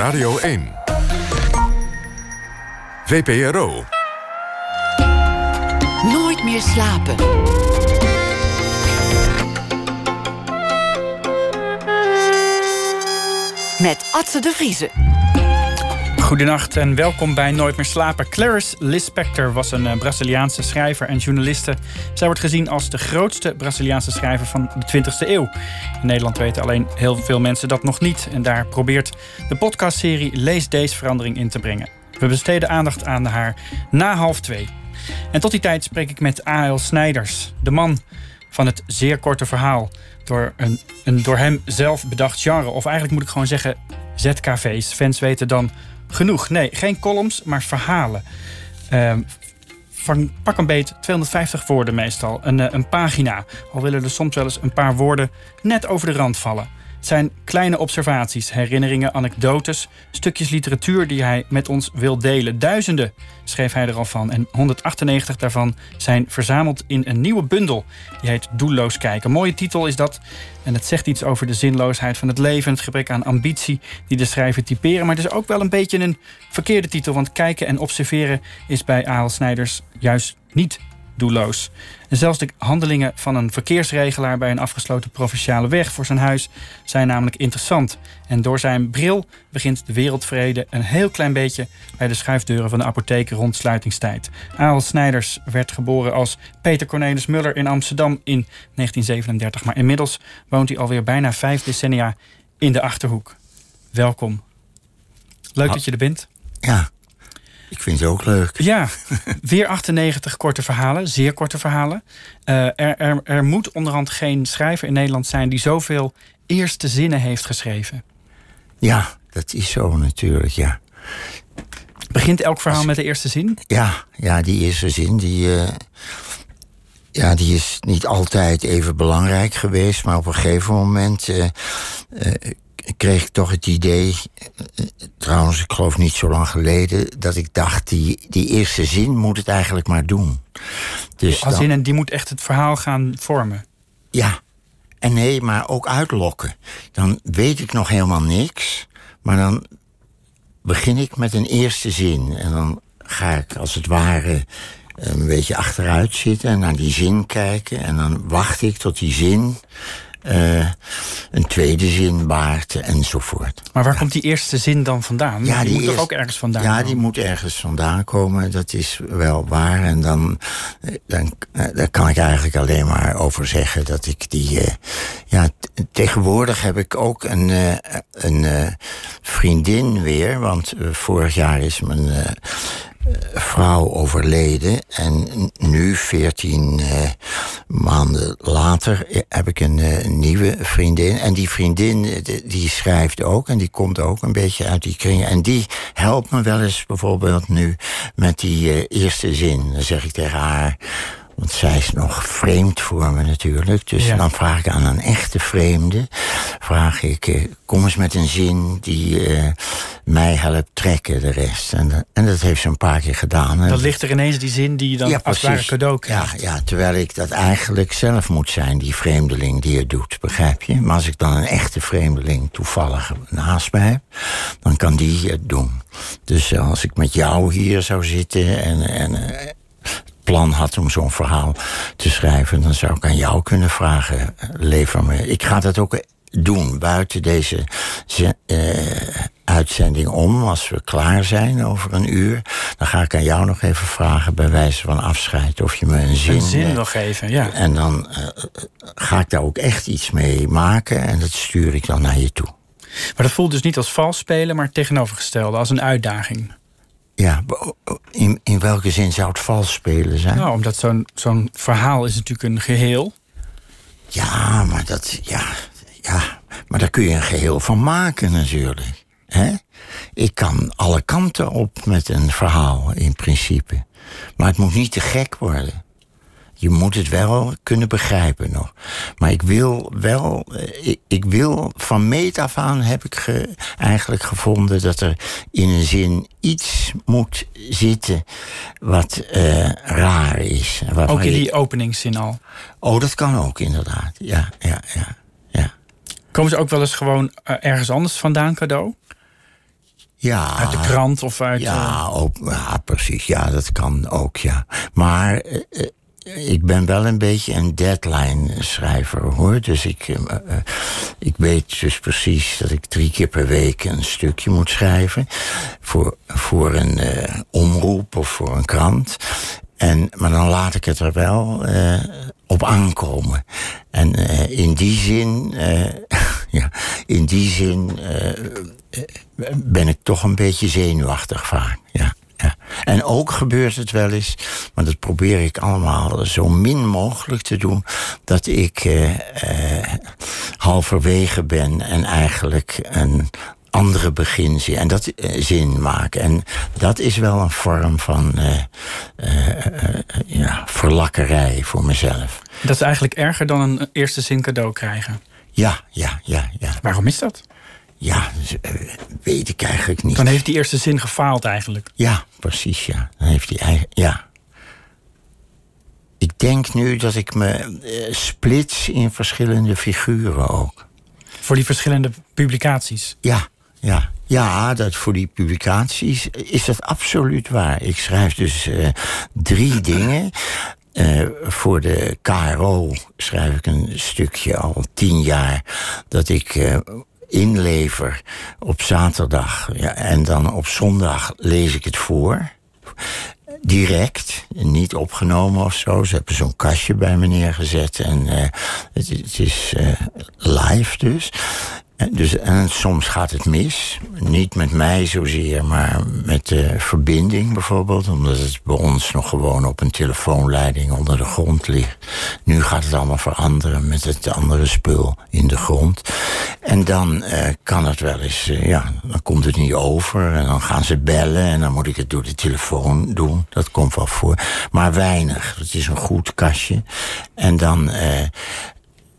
Radio 1. VPRO. Nooit meer slapen. Met Atze de Vriezen. Goedenacht en welkom bij Nooit meer slapen. Clarice Lispector was een eh, Braziliaanse schrijver en journaliste. Zij wordt gezien als de grootste Braziliaanse schrijver van de 20e eeuw. In Nederland weten alleen heel veel mensen dat nog niet. En daar probeert de podcastserie Lees deze verandering in te brengen. We besteden aandacht aan haar na half twee. En tot die tijd spreek ik met A.L. Snijders, de man van het zeer korte verhaal. Door een, een door hem zelf bedacht genre. Of eigenlijk moet ik gewoon zeggen ZKV's. Fans weten dan genoeg. Nee, geen columns, maar verhalen. Ehm, van pak een beet 250 woorden meestal. Een, eh, een pagina. Al willen er soms wel eens een paar woorden net over de rand vallen. Het zijn kleine observaties, herinneringen, anekdotes, stukjes literatuur die hij met ons wil delen. Duizenden schreef hij er al van en 198 daarvan zijn verzameld in een nieuwe bundel. Die heet Doelloos kijken. mooie titel is dat en het zegt iets over de zinloosheid van het leven... het gebrek aan ambitie die de schrijver typeren. Maar het is ook wel een beetje een verkeerde titel... want kijken en observeren is bij Aal Snijders juist niet doelloos. En zelfs de handelingen van een verkeersregelaar bij een afgesloten provinciale weg voor zijn huis zijn namelijk interessant. En door zijn bril begint de wereldvrede een heel klein beetje bij de schuifdeuren van de apotheek rond sluitingstijd. Aal Snijders werd geboren als Peter Cornelis Muller in Amsterdam in 1937, maar inmiddels woont hij alweer bijna vijf decennia in de achterhoek. Welkom. Leuk dat je er bent. Ja, ik vind het ook leuk. Ja, weer 98 korte verhalen, zeer korte verhalen. Uh, er, er, er moet onderhand geen schrijver in Nederland zijn die zoveel eerste zinnen heeft geschreven. Ja, dat is zo natuurlijk, ja. Begint elk verhaal met de eerste zin? Ja, ja die eerste zin die, uh, ja, die is niet altijd even belangrijk geweest. Maar op een gegeven moment uh, kreeg ik toch het idee, trouwens, ik geloof niet zo lang geleden, dat ik dacht, die, die eerste zin moet het eigenlijk maar doen. Dus Als in en die moet echt het verhaal gaan vormen. Ja, en nee, maar ook uitlokken. Dan weet ik nog helemaal niks, maar dan begin ik met een eerste zin. En dan ga ik als het ware een beetje achteruit zitten en naar die zin kijken. En dan wacht ik tot die zin uh, een tweede zin baart enzovoort. Maar waar komt die eerste zin dan vandaan? Ja, die, moet eerst, ook ergens vandaan Ja, die moet ergens vandaan komen. Dat is wel waar. En dan, eh, dan uh, daar kan ik eigenlijk alleen maar over zeggen dat ik die... Uh, ja, tegenwoordig heb ik ook een, een vriendin weer. Want vorig jaar is mijn vrouw overleden. En nu, veertien uh, maanden later, eh, heb ik een uh, nieuwe vriendin. En die vriendin die schrijft ook en die komt ook een beetje uit die kringen. En die helpt me wel eens bijvoorbeeld nu met die eerste zin. Dan zeg ik tegen haar want zij is nog vreemd voor me natuurlijk. Dus dan vraag ik aan een echte vreemde... vraag ik, eh, kom eens met een zin die uh, mij helpt trekken de rest. En, en, dat heeft ze een paar keer gedaan. Dan ligt er ineens die zin die je dan ja, als ware cadeau krijgt. Ja, ja, terwijl ik dat eigenlijk zelf moet zijn, die vreemdeling die het doet, begrijp je? Maar als ik dan een echte vreemdeling toevallig naast mij heb... dan kan die het doen. Dus als ik met jou hier zou zitten en... en plan had om zo'n verhaal te schrijven, dan zou ik aan jou kunnen vragen: lever me. Ik ga dat ook doen buiten deze uh, uitzending om. Als we klaar zijn over een uur, dan ga ik aan jou nog even vragen, bij wijze van afscheid, of je me een zin. Een zin nog geven, ja. En dan uh, ga ik daar ook echt iets mee maken en dat stuur ik dan naar je toe. Maar dat voelt dus niet als vals spelen, maar tegenovergestelde, als een uitdaging. Ja, in, in welke zin zou het vals spelen zijn? Nou, omdat zo'n zo'n verhaal is natuurlijk een geheel. Ja, maar dat. Ja, ja, maar daar kun je een geheel van maken natuurlijk. Hè? Ik kan alle kanten op met een verhaal in principe. Maar het moet niet te gek worden. Je moet het wel kunnen begrijpen nog. Maar ik wil wel, eh, ik, ik wil van meet af aan heb ik ge, eigenlijk gevonden dat er in een zin iets moet zitten wat uh, raar is. Ook in die openingszin al? Oh, dat kan ook inderdaad. Ja, ja, ja. ja. Komen ze ook wel eens gewoon uh, ergens anders vandaan cadeau? Ja. Uit de krant of uit... Ja, eh, ook, ja, precies. Ja, dat kan ook, ja. Maar eh, eh, ik ben wel een beetje een deadline-schrijver, hoor. Dus ik, eh, eh, ik weet dus precies dat ik drie keer per week een stukje moet schrijven. Voor, voor een eh, omroep of voor een krant. En, maar dan laat ik het er wel op aankomen. En in die zin, ja, in die zin ben ik toch een beetje zenuwachtig vaak. Ja, ja. En ook gebeurt het wel eens, maar dat probeer ik allemaal zo min mogelijk te doen, dat ik eh, eh, halverwege ben en eigenlijk een andere beginzin en dat eh, zin maken. En dat is wel een vorm van eh, ja, verlakkerij voor mezelf. Dat is eigenlijk erger dan een eerste zin cadeau krijgen. Ja, ja, ja, ja. Waarom is dat? Ja, eh, weet ik eigenlijk niet. Dan heeft die eerste zin gefaald eigenlijk. Ja, precies, ja. Dan heeft hij eigen. Ja. Ik denk nu dat ik me eh, splits in verschillende figuren ook. Voor die verschillende publicaties. Ja, ja. Ja, dat voor die publicaties is dat absoluut waar. Ik schrijf dus eh, drie dingen. Voor de KRO schrijf ik een stukje al tien jaar dat ik inlever op zaterdag. Ja, en dan op zondag lees ik het voor. Direct, niet opgenomen of zo. Ze hebben zo'n kastje bij me neergezet. En eh, het, is eh, live dus. En, dus. En soms gaat het mis. Niet met mij zozeer, maar met de verbinding bijvoorbeeld. Omdat het bij ons nog gewoon op een telefoonleiding onder de grond ligt. Nu gaat het allemaal veranderen met het andere spul in de grond. En dan eh, kan het wel eens, eh, ja, dan komt het niet over. En dan gaan ze bellen en dan moet ik het door de telefoon doen. Dat komt wel voor. Maar weinig. Het is een goed kastje. En dan. eh,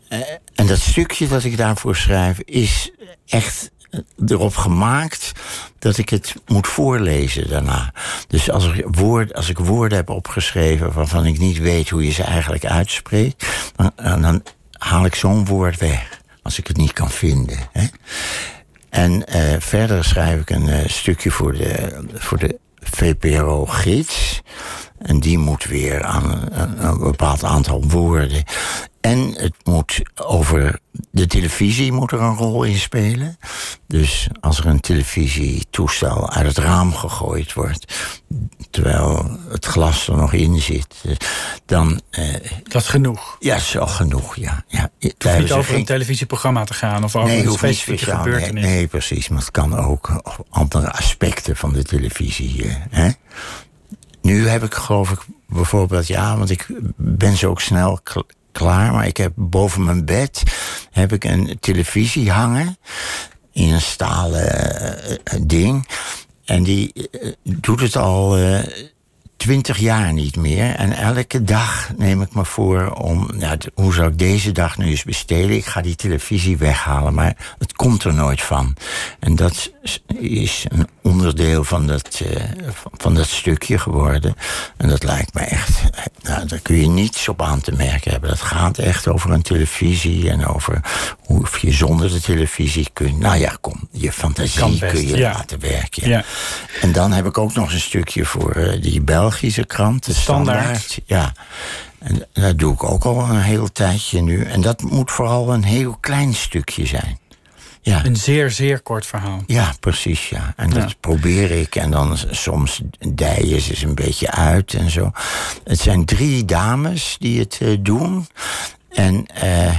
eh, en dat stukje dat ik daarvoor schrijf is echt erop gemaakt dat ik het moet voorlezen daarna. Dus als ik, woord, als ik woorden heb opgeschreven waarvan ik niet weet hoe je ze eigenlijk uitspreekt, dan, eh, haal ik zo'n woord weg als ik het niet kan vinden. Hè? En eh, verder schrijf ik een eh, stukje voor de, voor de VPRO-gids. En die moet weer aan een bepaald aantal woorden. En het moet over de televisie moet er een rol in spelen. Dus als er een televisietoestel uit het raam gegooid wordt, terwijl het glas er nog in zit, eh, dan. Eh, Dat is genoeg. ja, is al genoeg, ja. ja. Niet Tijdens over geen- een televisieprogramma te gaan of over Nee, een hoeft niet specifieke speciaal. Nee, gebeurtenis. nee, precies. Maar het kan ook andere aspecten van de televisie. eh, hè? Nu heb ik geloof ik bijvoorbeeld, ja, want ik ben zo ook snel klaar. Maar ik heb boven mijn bed heb ik een televisie hangen. In een stalen eh, eh, ding. En die eh, doet het al twintig jaar niet meer. En elke dag neem ik me voor om... Nou, hoe zou ik deze dag nu eens besteden? Ik ga die televisie weghalen, maar het komt er nooit van. En dat is- een onderdeel van dat, eh, van- dat stukje geworden. En dat lijkt me echt... Nou, daar kun je niets op aan te merken hebben. Dat gaat echt over een televisie en over hoe je zonder de televisie kunt... Nou ja, kom, je fantasie best, kun je ja. laten werken. Ja. En dan heb ik ook nog een stukje voor eh, die Belgische krant, de Standaard. Standaard. Ja. En dat doe ik ook al een heel tijdje nu. En dat moet vooral een heel klein stukje zijn. Ja, Een zeer, zeer kort verhaal. ja precies, ja. En dat probeer ik. En dan soms dijen ze een beetje uit en zo. Het zijn drie dames die het eh, doen. En... eh,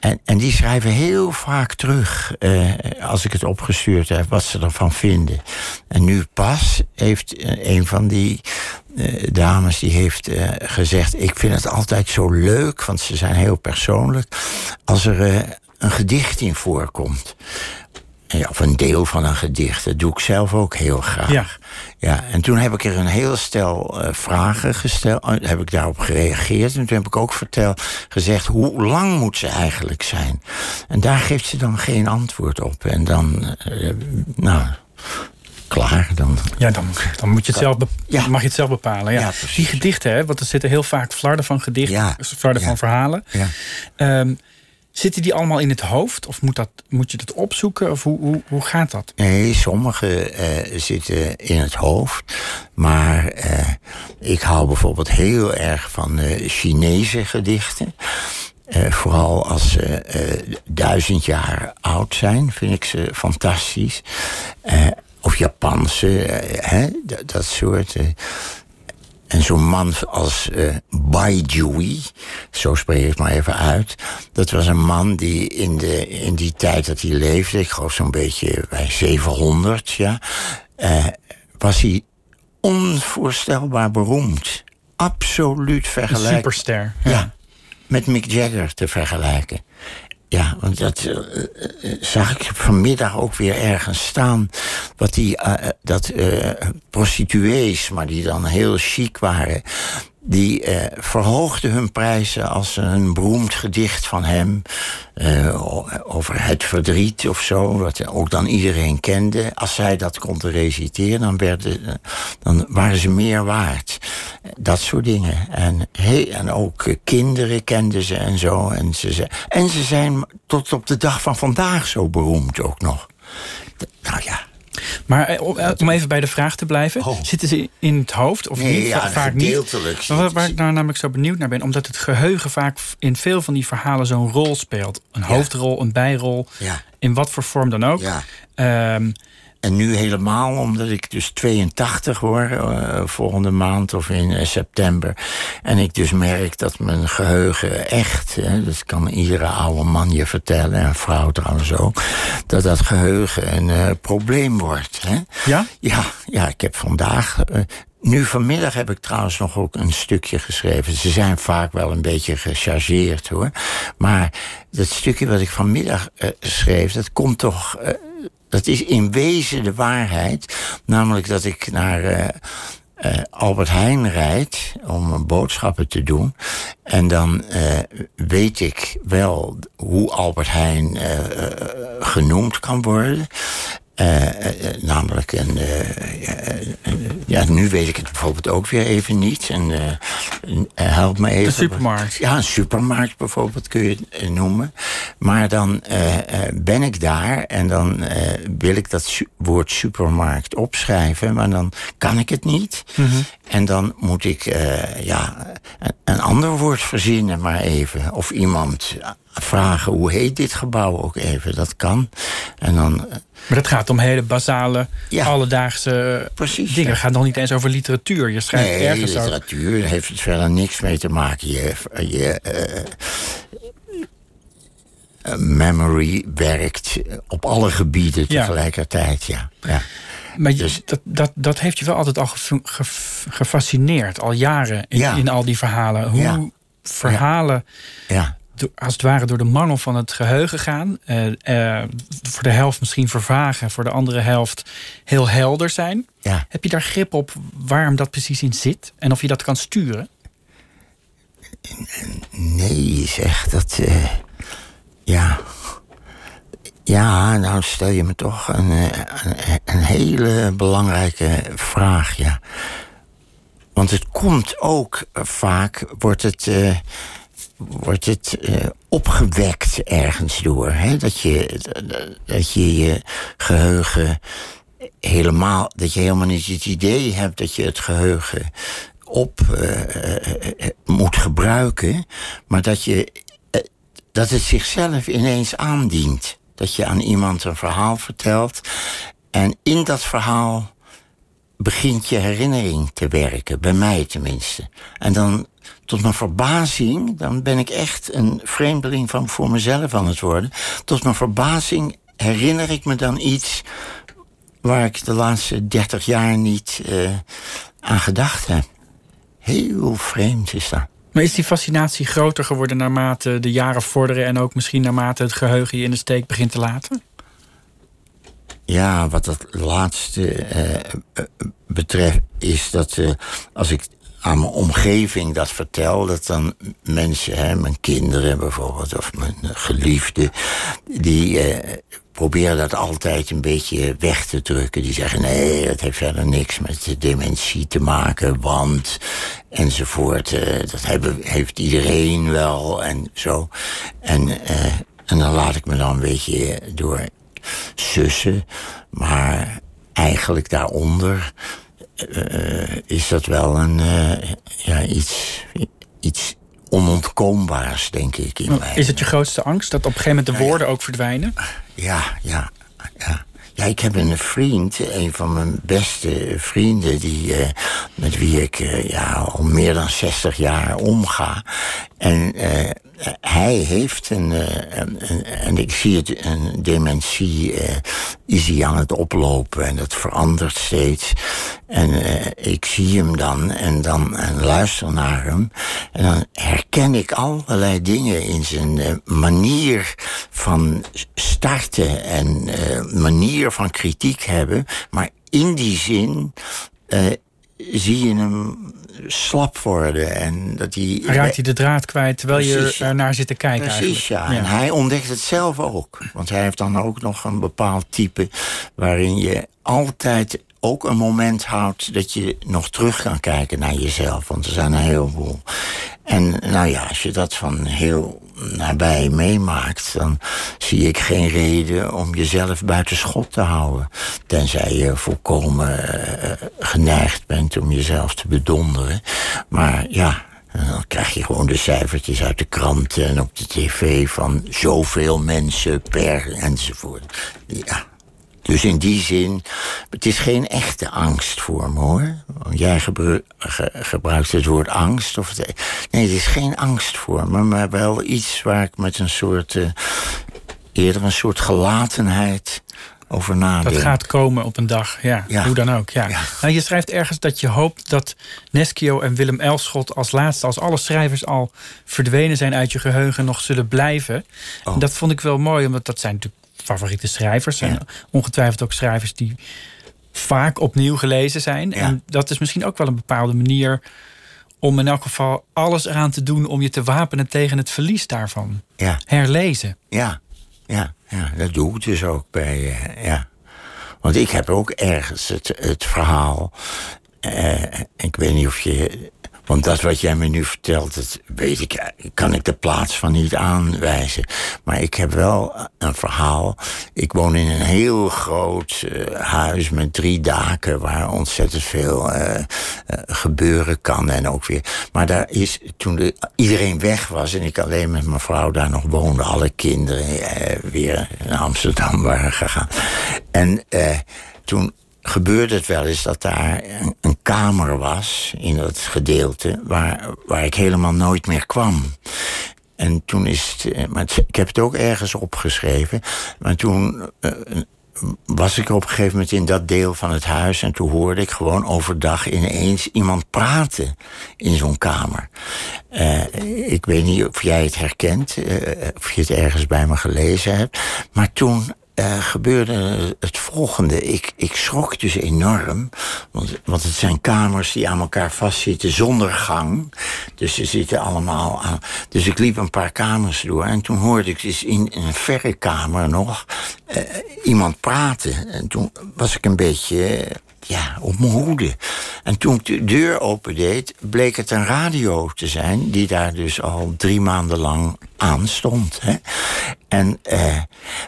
en, en die schrijven heel vaak terug, eh, als ik het opgestuurd heb, wat ze ervan vinden. En nu pas heeft eh, een van die eh, dames die heeft eh, gezegd... ik vind het altijd zo leuk, want ze zijn heel persoonlijk... als er eh, een gedicht in voorkomt. Ja, of een deel van een gedicht. Dat doe ik zelf ook heel graag. Ja. Ja, en toen heb ik er een heel stel eh, vragen gesteld. eh, heb ik daarop gereageerd. En toen heb ik ook verteld, gezegd, hoe lang moet ze eigenlijk zijn? En daar geeft ze dan geen antwoord op. En dan, eh, nou, klaar. Dan, Ja, dan, dan moet je het zelf Ja. mag je het zelf bepalen. Ja. Die gedichten, hè, want er zitten heel vaak flarden van gedichten, Ja. flarden van verhalen. ja. Zitten die allemaal in het hoofd? Of moet, dat, moet je dat opzoeken? Of hoe, hoe, hoe gaat dat? Nee, sommige uh, zitten in het hoofd. Maar uh, ik hou bijvoorbeeld heel erg van uh, Chinese gedichten. vooral als ze duizend jaar oud zijn, vind ik ze fantastisch. of Japanse, hè, dat, dat soort. En zo'n man als uh, zo spreek ik het maar even uit. Dat was een man die in, de, in die tijd dat hij leefde, ik geloof zo'n beetje bij 700, ja, uh, was hij onvoorstelbaar beroemd. Absoluut vergelijkbaar. Superster. Ja. ja. met Mick Jagger te vergelijken. Ja, want dat uh, zag ik vanmiddag ook weer ergens staan. Wat die, dat prostituees, maar die dan heel chic waren die eh, verhoogden hun prijzen als een beroemd gedicht van hem eh, over het verdriet of zo, wat ook dan iedereen kende. Als zij dat konden reciteren, dan, werden, dan waren ze meer waard. Dat soort dingen. En, hey, en ook kinderen kenden ze en zo. En ze, en ze zijn tot op de dag van vandaag zo beroemd ook nog. Nou ja, maar eh, om even bij de vraag te blijven, oh. zitten ze in het hoofd of nee, niet? Ja, vaak niet. Waar, waar ik nou namelijk zo benieuwd naar ben, omdat het geheugen vaak in veel van die verhalen zo'n rol speelt. Een hoofdrol, een bijrol, ja. in wat voor vorm dan ook. Ja. Um, en nu helemaal omdat ik dus 82 word uh, volgende maand of in uh, september. En ik dus merk dat mijn geheugen echt, hè, dat kan iedere oude man je vertellen, en vrouw trouwens ook, dat dat geheugen een uh, probleem wordt. Hè? Ja? Ja, ja, ik heb vandaag nu vanmiddag heb ik trouwens nog ook een stukje geschreven. Ze zijn vaak wel een beetje gechargeerd hoor. Maar dat stukje wat ik vanmiddag uh, schreef, dat komt toch. Uh, dat is in wezen de waarheid. Namelijk dat ik naar uh, uh, Albert Heijn rijd om boodschappen te doen. En dan uh, weet ik wel hoe Albert Heijn genoemd kan worden. Uh, uh, namelijk, een, uh, ja, nu weet ik het bijvoorbeeld ook weer even niet. En help me even. Een supermarkt. Ja, een supermarkt bijvoorbeeld kun je het noemen. Maar dan ben ik daar en dan wil ik dat su woord supermarkt opschrijven, maar dan kan ik het niet. Mm -hmm. En dan moet ik ja, een, een ander woord verzinnen, maar even. Of iemand vragen hoe heet dit gebouw ook even. Dat kan. En dan. Maar dat gaat om hele basale, ja, alledaagse precies, dingen. Het gaat nog niet eens over literatuur. Je schrijft nee, ergens literatuur ook. heeft het verder niks mee te maken. Je, je uh, memory werkt op alle gebieden tegelijkertijd, ja. ja. Maar dus, dat, dat, dat heeft je wel altijd al ge, ge, gefascineerd, al jaren in, in al die verhalen. Hoe verhalen ja als het ware door de mangel van het geheugen gaan. Uh, uh, voor de helft misschien vervagen, voor de andere helft heel helder zijn. Ja. Heb je daar grip op waarom dat precies in zit en of je dat kan sturen? Nee, zeg dat. Uh, ja. Ja, nou stel je me toch een, een, een hele belangrijke vraag, ja. Want het komt ook vaak, wordt het wordt het uh, opgewekt ergens door. Hè? Dat, je, dat je je geheugen helemaal. dat je helemaal niet het idee hebt dat je het geheugen op uh, uh, moet gebruiken, maar dat, je, dat het zichzelf ineens aandient. Dat je aan iemand een verhaal vertelt en in dat verhaal begint je herinnering te werken, bij mij tenminste. En dan tot mijn verbazing, dan ben ik echt een vreemdeling van voor mezelf aan het worden. Tot mijn verbazing herinner ik me dan iets waar ik de laatste dertig jaar niet uh, aan gedacht heb. Heel vreemd is dat. Maar is die fascinatie groter geworden naarmate de jaren vorderen en ook misschien naarmate het geheugen je in de steek begint te laten? Ja, wat dat laatste uh, betreft, is dat uh, als ik aan mijn omgeving dat vertel, dat dan mensen, hè, mijn kinderen bijvoorbeeld, of mijn geliefden, die proberen dat altijd een beetje weg te drukken. Die zeggen: nee, dat heeft verder niks met de dementie te maken, want enzovoort. Dat hebben, heeft iedereen wel en zo. En, en dan laat ik me dan een beetje door sussen. Maar eigenlijk daaronder uh, is dat wel een, ja, iets, iets onontkoombaars, denk ik. In is het je grootste angst dat op een gegeven moment de woorden ook verdwijnen? Ja, ja, ja. Ja, ik heb een vriend, een van mijn beste vrienden, die, uh, met wie ik uh, ja, al meer dan 60 jaar omga. En uh, hij heeft een, een, en ik zie het, een dementie is hij aan het oplopen en dat verandert steeds. En ik zie hem dan en dan en luister naar hem. En dan herken ik allerlei dingen in zijn manier van starten en manier van kritiek hebben. Maar in die zin uh, zie je hem slap worden. En dat hij, Raakt hij de draad kwijt terwijl je er naar zit te kijken Precies, ja. ja. En hij ontdekt het zelf ook. Want hij heeft dan ook nog een bepaald type... waarin je altijd ook een moment houdt dat je nog terug kan kijken naar jezelf. Want er zijn een heleboel. En nou ja, als je dat van heel nabij meemaakt, dan zie ik geen reden om jezelf buiten schot te houden. Tenzij je volkomen uh, geneigd bent om jezelf te bedonderen. Maar ja, dan krijg je gewoon de cijfertjes uit de kranten en op de tv van zoveel mensen per enzovoort. Ja, dus in die zin, het is geen echte angst voor me hoor. Jij gebruikt het woord angst. Of nee, het is geen angst voor me, maar wel iets waar ik met een soort, uh, eerder een soort gelatenheid over nadenk. Dat gaat komen op een dag, ja, hoe dan ook. Ja. Nou, je schrijft ergens dat je hoopt dat Neschio en Willem Elschot als laatste, als alle schrijvers al verdwenen zijn uit je geheugen, nog zullen blijven. Oh. En dat vond ik wel mooi, omdat dat zijn natuurlijk favoriete schrijvers. zijn ongetwijfeld ook schrijvers die vaak opnieuw gelezen zijn. En dat is misschien ook wel een bepaalde manier om in elk geval alles eraan te doen om je te wapenen tegen het verlies daarvan. Ja. Herlezen. Ja, ja, ja, dat doe ik dus ook bij. Uh, ja. Want ik heb ook ergens het, het verhaal. Uh, ik weet niet of je want dat wat jij me nu vertelt, dat weet ik, kan ik de plaats van niet aanwijzen. Maar ik heb wel een verhaal. Ik woon in een heel groot uh, huis met drie daken waar ontzettend veel uh, uh, gebeuren kan en ook weer. Maar daar is toen de, iedereen weg was en ik alleen met mijn vrouw daar nog woonde, alle kinderen weer naar Amsterdam waren gegaan. En toen gebeurde het wel eens dat daar een, kamer was in dat gedeelte waar, waar ik helemaal nooit meer kwam. En toen is het, eh, maar ik heb het ook ergens opgeschreven, maar toen uh, was ik op een gegeven moment in dat deel van het huis en toen hoorde ik gewoon overdag ineens iemand praten in zo'n kamer. Uh, ik weet niet of jij het herkent, of je het ergens bij me gelezen hebt, maar toen uh, gebeurde het volgende. Ik, ik schrok dus enorm. Want, want het zijn kamers die aan elkaar vastzitten zonder gang. Dus ze zitten allemaal aan. Dus ik liep een paar kamers door. En toen hoorde ik dus in, een verre kamer nog uh, iemand praten. En toen was ik een beetje ja, op mijn hoede. En toen ik de deur opendeed, bleek het een radio te zijn... die daar dus al drie maanden lang aan stond. Hè? En, eh,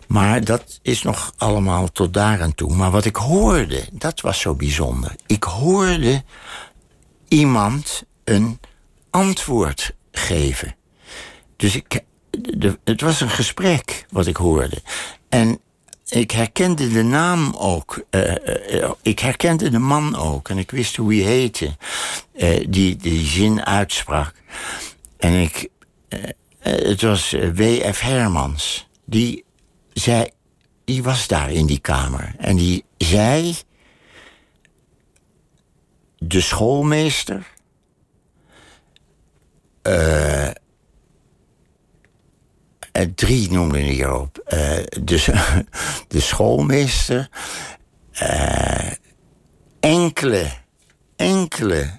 maar dat is nog allemaal tot daar en toe. Maar wat ik hoorde, dat was zo bijzonder. Ik hoorde iemand een antwoord geven. Dus ik, het was een gesprek wat ik hoorde. En ik herkende de naam ook. Uh, uh, ik herkende de man ook. En ik wist hoe hij heette. Die die zin uitsprak. En ik. het was W.F. Hermans. Die zei. Die was daar in die kamer. En die zei. De schoolmeester. Uh, uh, drie noemde hij erop. Uh, dus de schoolmeester. Uh, enkele, enkele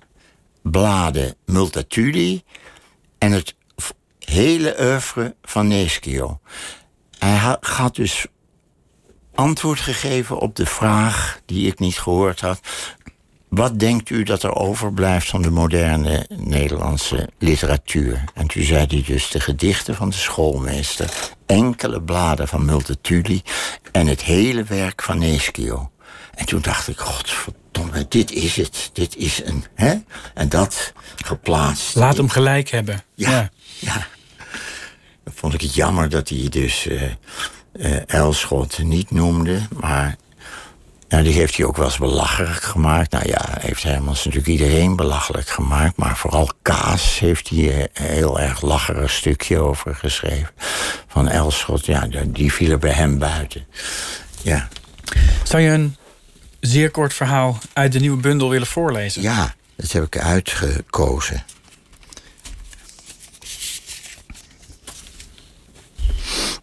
bladen Multatuli. En het hele oeuvre van Neschio. Hij gaat dus antwoord gegeven op de vraag die ik niet gehoord had. Wat denkt u dat er overblijft van de moderne Nederlandse literatuur? En toen zei hij dus de gedichten van de schoolmeester, enkele bladen van Multatuli en het hele werk van Neschio. En toen dacht ik, godverdomme, dit is het. Dit is een, hè? En dat geplaatst. Laat hem gelijk hebben. Ja, ja. Dan vond ik het jammer dat hij dus uh, uh, Elschot niet noemde, maar nou, die heeft hij ook wel eens belachelijk gemaakt. Nou ja, heeft Hermans natuurlijk iedereen belachelijk gemaakt. Maar vooral Kaas heeft hij een heel erg lacherig stukje over geschreven. Van Elschot, ja, die viel er bij hem buiten. Ja. Zou je een zeer kort verhaal uit de nieuwe bundel willen voorlezen? Ja, dat heb ik uitgekozen.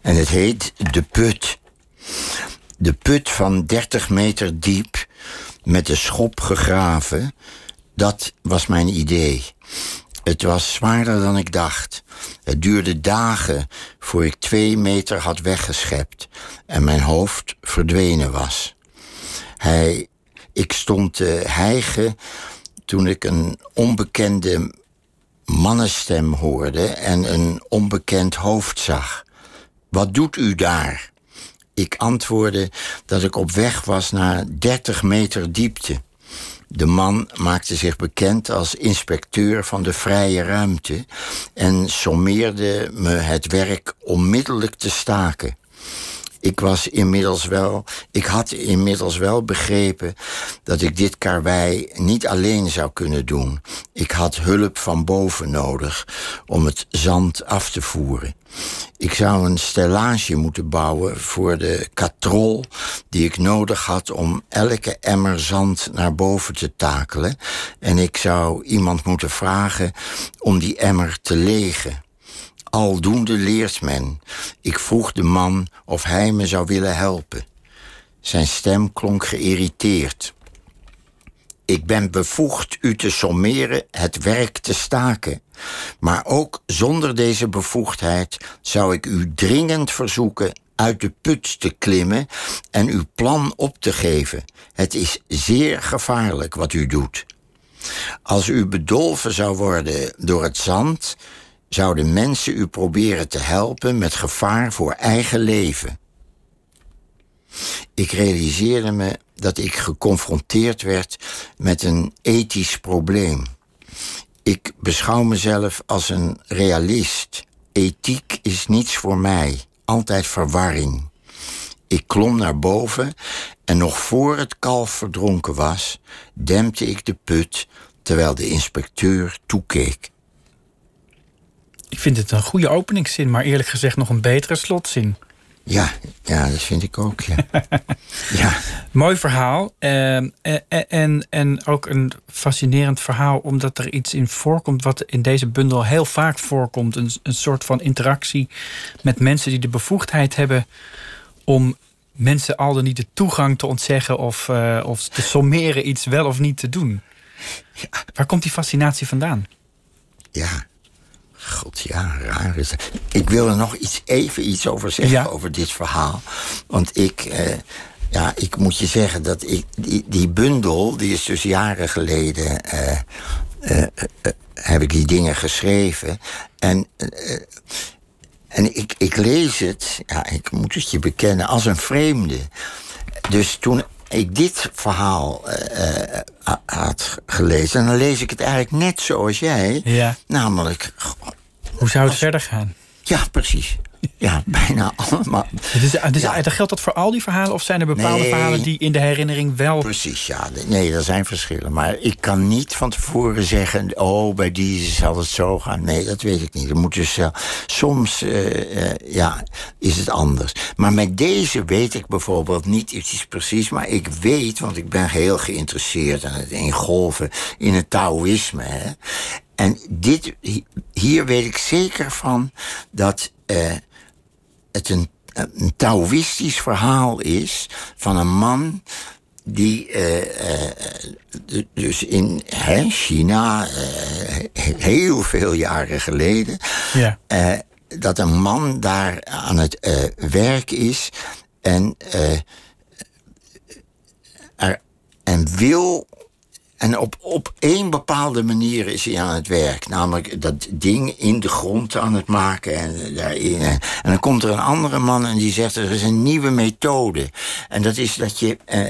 En het heet De Put. De put van 30 meter diep, met de schop gegraven, dat was mijn idee. Het was zwaarder dan ik dacht. Het duurde dagen voor ik twee meter had weggeschept en mijn hoofd verdwenen was. Hij, ik stond te hijgen toen ik een onbekende mannenstem hoorde en een onbekend hoofd zag. Wat doet u daar? Ik antwoordde dat ik op weg was naar 30 meter diepte. De man maakte zich bekend als inspecteur van de vrije ruimte en sommeerde me het werk onmiddellijk te staken. Ik was inmiddels wel, ik had inmiddels wel begrepen dat ik dit karwei niet alleen zou kunnen doen. Ik had hulp van boven nodig om het zand af te voeren. Ik zou een stellage moeten bouwen voor de katrol die ik nodig had om elke emmer zand naar boven te takelen. En ik zou iemand moeten vragen om die emmer te legen. Aldoende leert men. Ik vroeg de man of hij me zou willen helpen. Zijn stem klonk geïrriteerd. Ik ben bevoegd u te sommeren het werk te staken. Maar ook zonder deze bevoegdheid zou ik u dringend verzoeken uit de put te klimmen en uw plan op te geven. Het is zeer gevaarlijk wat u doet. Als u bedolven zou worden door het zand, zouden mensen u proberen te helpen met gevaar voor eigen leven. Ik realiseerde me dat ik geconfronteerd werd met een ethisch probleem. Ik beschouw mezelf als een realist. Ethiek is niets voor mij, altijd verwarring. Ik klom naar boven en nog voor het kalf verdronken was, dempte ik de put terwijl de inspecteur toekeek. Ik vind het een goede openingszin, maar eerlijk gezegd nog een betere slotzin. Ja, ja, dat vind ik ook. Ja. ja. Mooi verhaal. Ehm, en, en, en ook een fascinerend verhaal, omdat er iets in voorkomt wat in deze bundel heel vaak voorkomt. Een, een soort van interactie met mensen die de bevoegdheid hebben om mensen al dan niet de toegang te ontzeggen of, uh, of te sommeren iets wel of niet te doen. Ja. Waar komt die fascinatie vandaan? Ja, God, ja, raar is dat. Ik wil er nog iets, even iets over zeggen, over dit verhaal. Want ik, eh, ja, ik moet je zeggen dat ik, die, die bundel, die is dus jaren geleden, eh, eh, eh heb ik die dingen geschreven. En, eh, en ik, ik lees het, ja, ik moet het je bekennen, als een vreemde. Dus toen ik dit verhaal uh, had gelezen, dan lees ik het eigenlijk net zoals jij. Ja. Namelijk. Hoe zou het verder gaan? Ja, precies. Ja, bijna allemaal. Dus, dus ja. geldt dat voor al die verhalen? Of zijn er bepaalde verhalen die in de herinnering wel... Precies, ja. Nee, er zijn verschillen. Maar ik kan niet van tevoren zeggen... oh, bij die zal het zo gaan. Nee, dat weet ik niet. Er moet dus, uh, soms uh, uh, ja, is het anders. Maar met deze weet ik bijvoorbeeld niet iets precies... maar ik weet, want ik ben heel geïnteresseerd... aan het ingolven in het Taoïsme. Hè. En dit, hier weet ik zeker van dat het een, een Taoïstisch verhaal is van een man die uh, uh, dus in hè, China uh, heel veel jaren geleden, ja. dat een man daar aan het werk is En, eh, er, en wil. En op, op één bepaalde manier is hij aan het werk. Namelijk dat ding in de grond aan het maken. En, daarin. En dan komt er een andere man en die zegt: er is een nieuwe methode. En dat is dat je eh,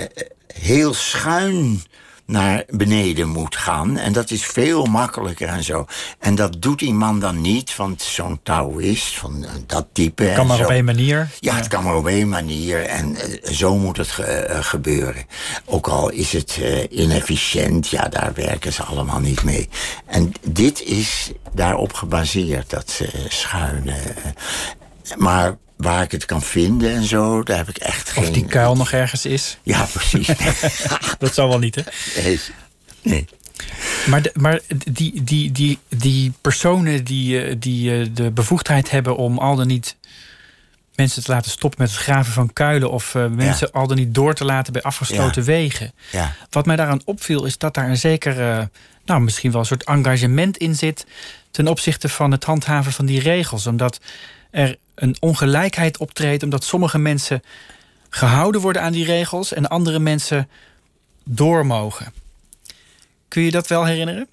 heel schuin naar beneden moet gaan. En dat is veel makkelijker en zo. En dat doet die man dan niet, want zo'n Taoïst, van eh, dat type... Kan en maar zo. op één manier. Ja, het kan maar op één manier. En eh, zo moet het ge- eh, gebeuren. Ook al is het inefficiënt, ja, daar werken ze allemaal niet mee. En dit is daarop gebaseerd, dat schuine. maar waar ik het kan vinden en zo, daar heb ik echt geen... Of die kuil nog ergens is. Ja, precies. Dat zal wel niet, hè? nee. nee. Maar, de- maar die, die, die, die personen die, eh, die eh, de bevoegdheid hebben om al dan niet mensen te laten stoppen met het graven van kuilen of eh, mensen al dan niet door te laten bij afgesloten Ja. wegen. Ja. Wat mij daaraan opviel is dat daar een zeker, eh, nou misschien wel een soort engagement in zit ten opzichte van het handhaven van die regels. Omdat er een ongelijkheid optreedt, omdat sommige mensen gehouden worden aan die regels en andere mensen door mogen. Kun je dat wel herinneren?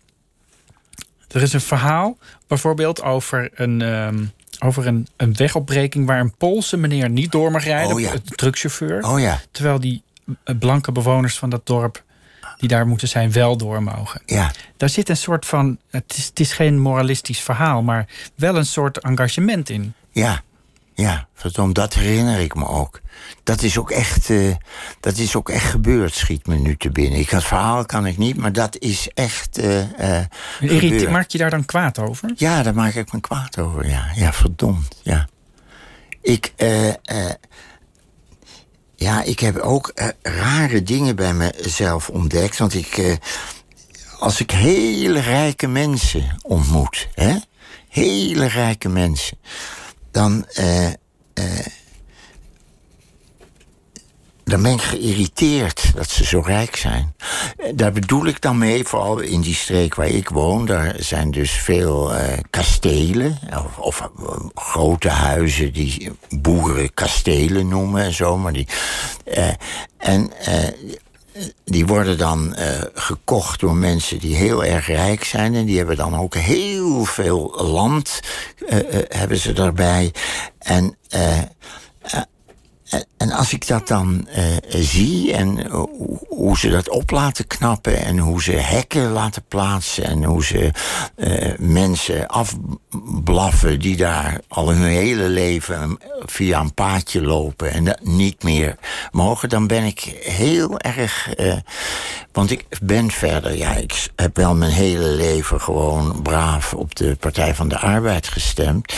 Er is een verhaal bijvoorbeeld over een, ehm, over een, een wegopbreking waar een Poolse meneer niet door mag rijden, Oh ja. een truckchauffeur. Oh ja, Terwijl die eh, blanke bewoners van dat dorp die daar moeten zijn, wel door mogen. ja. Daar zit een soort van. Het is, het is geen moralistisch verhaal, maar wel een soort engagement in. Ja, ja, verdomd, dat herinner ik me ook. Dat is ook echt, eh, dat is ook echt gebeurd, schiet me nu te binnen. Ik, het verhaal kan ik niet, maar dat is echt gebeurd. maak je daar dan kwaad over? Ja, daar maak ik me kwaad over, ja. Ja, verdomd, ja. Ik, ja, ik heb ook rare dingen bij mezelf ontdekt. Want ik, als ik hele rijke mensen ontmoet, hè, hele rijke mensen, dan, eh, eh, dan ben ik geïrriteerd dat ze zo rijk zijn. Eh, Daar bedoel ik dan mee, vooral in die streek waar ik woon. Daar zijn dus veel kastelen, of, of grote huizen die boeren kastelen noemen en zo. Maar die, en die worden dan eh, gekocht door mensen die heel erg rijk zijn. En die hebben dan ook heel veel land, eh, hebben ze daarbij. En... eh, en- als ik dat dan eh, zie en eh, hoe- ze dat op laten knappen en hoe ze hekken laten plaatsen en hoe ze mensen afblaffen die daar al hun hele leven via een paadje lopen en dat niet meer mogen, dan ben ik heel erg. want ik ben verder, ja, ik heb wel mijn hele leven gewoon braaf op de Partij van de Arbeid gestemd.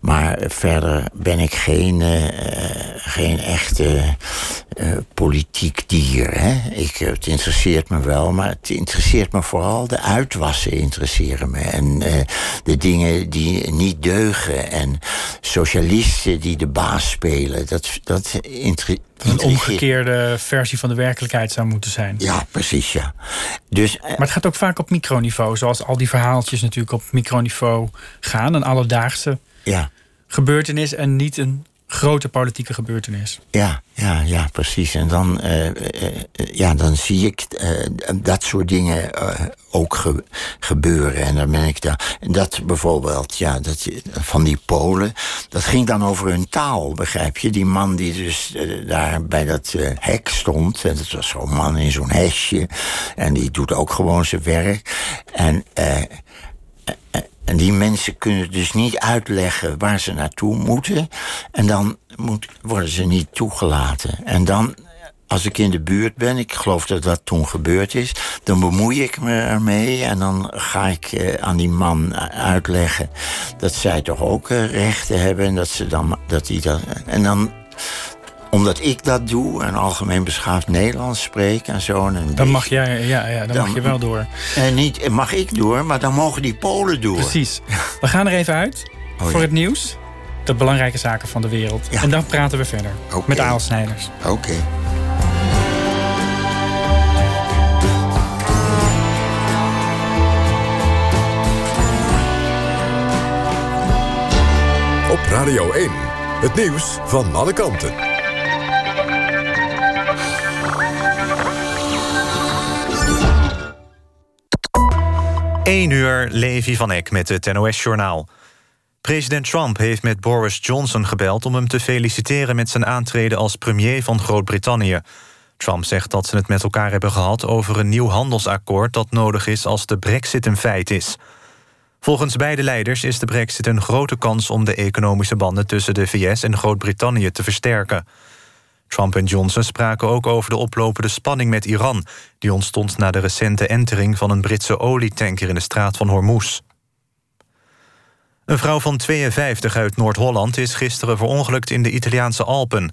Maar verder ben ik geen, eh, geen echte eh, politiek dier. Hè? Ik, eh, het interesseert me wel, maar het interesseert me vooral de uitwassen interesseren me. En eh, de dingen die niet deugen. En socialisten die de baas spelen. Dat, dat Een omgekeerde versie van de werkelijkheid zou moeten zijn. Ja, precies, ja. Dus Maar het gaat ook vaak op microniveau, zoals al die verhaaltjes natuurlijk op microniveau gaan. Een alledaagse ja. gebeurtenis en niet een grote politieke gebeurtenis. Ja, ja, ja, precies. En dan, eh, ja, dan zie ik eh, dat soort dingen ook ge- gebeuren. En dan ben ik daar. En dat bijvoorbeeld, ja, dat, van die Polen. Dat ging dan over hun taal, begrijp je? Die man die dus daar bij dat hek stond. En dat was zo'n man in zo'n hesje. En die doet ook gewoon zijn werk. En. eh, en die mensen kunnen dus niet uitleggen waar ze naartoe moeten. En dan moet, worden ze niet toegelaten. En dan, als ik in de buurt ben, ik geloof dat dat toen gebeurd is, dan bemoei ik me ermee. En dan ga ik eh, aan die man uitleggen dat zij toch ook eh, rechten hebben. En dat ze dan. Dat die dat, en dan omdat ik dat doe en algemeen beschaafd Nederlands spreek en zo. En een Dan beetje- mag, jij, ja, ja, dan Dan- mag je wel door. En niet mag ik door, maar dan mogen die Polen door. Precies. We gaan er even uit Oh, voor ja. het nieuws. De belangrijke zaken van de wereld. Ja. En dan praten we verder. Met Aal Snijders. Oké. Op Radio 1. Het nieuws van alle kanten. 1 uur, Levi van Eck met het NOS-journaal. President Trump heeft met Boris Johnson gebeld... om hem te feliciteren met zijn aantreden als premier van Groot-Brittannië. Trump zegt dat ze het met elkaar hebben gehad... over een nieuw handelsakkoord dat nodig is als de brexit een feit is. Volgens beide leiders is de brexit een grote kans... om de economische banden tussen de VS en Groot-Brittannië te versterken. Trump en Johnson spraken ook over de oplopende spanning met Iran... die ontstond na de recente entering van een Britse olietanker... in de straat van Hormuz. Een vrouw van 52 uit Noord-Holland is gisteren verongelukt in de Italiaanse Alpen.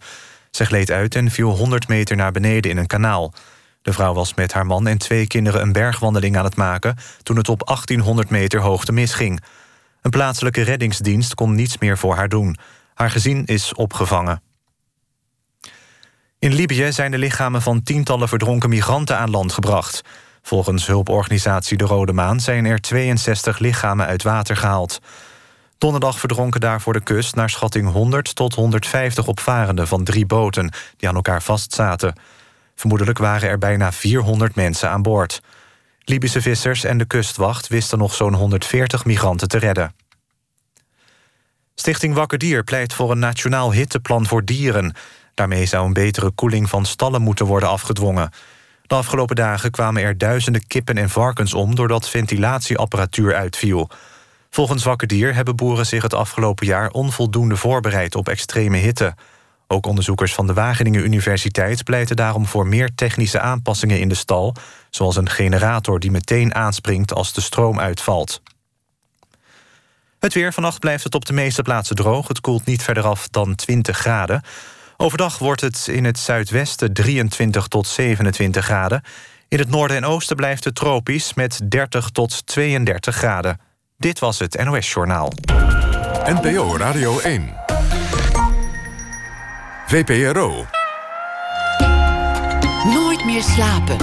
Ze gleed uit en viel 100 meter naar beneden in een kanaal. De vrouw was met haar man en twee kinderen een bergwandeling aan het maken... toen het op 1800 meter hoogte misging. Een plaatselijke reddingsdienst kon niets meer voor haar doen. Haar gezin is opgevangen. In Libië zijn de lichamen van tientallen verdronken migranten aan land gebracht. Volgens hulporganisatie De Rode Maan zijn er 62 lichamen uit water gehaald. Donderdag verdronken daar voor de kust naar schatting 100 tot 150 opvarenden van drie boten die aan elkaar vastzaten. Vermoedelijk waren er bijna 400 mensen aan boord. Libische vissers en de kustwacht wisten nog zo'n 140 migranten te redden. Stichting Wakker Dier pleit voor een nationaal hitteplan voor dieren. Daarmee zou een betere koeling van stallen moeten worden afgedwongen. De afgelopen dagen kwamen er duizenden kippen en varkens om... doordat ventilatieapparatuur uitviel. Volgens Wakker Dier hebben boeren zich het afgelopen jaar... onvoldoende voorbereid op extreme hitte. Ook onderzoekers van de Wageningen Universiteit... pleiten daarom voor meer technische aanpassingen in de stal... zoals een generator die meteen aanspringt als de stroom uitvalt. Het weer. Vannacht blijft het op de meeste plaatsen droog. Het koelt niet verder af dan 20 graden. Overdag wordt het in het zuidwesten 23 tot 27 graden. In het noorden en oosten blijft het tropisch met 30 tot 32 graden. Dit was het NOS Journaal. NPO Radio 1. VPRO. Nooit meer slapen.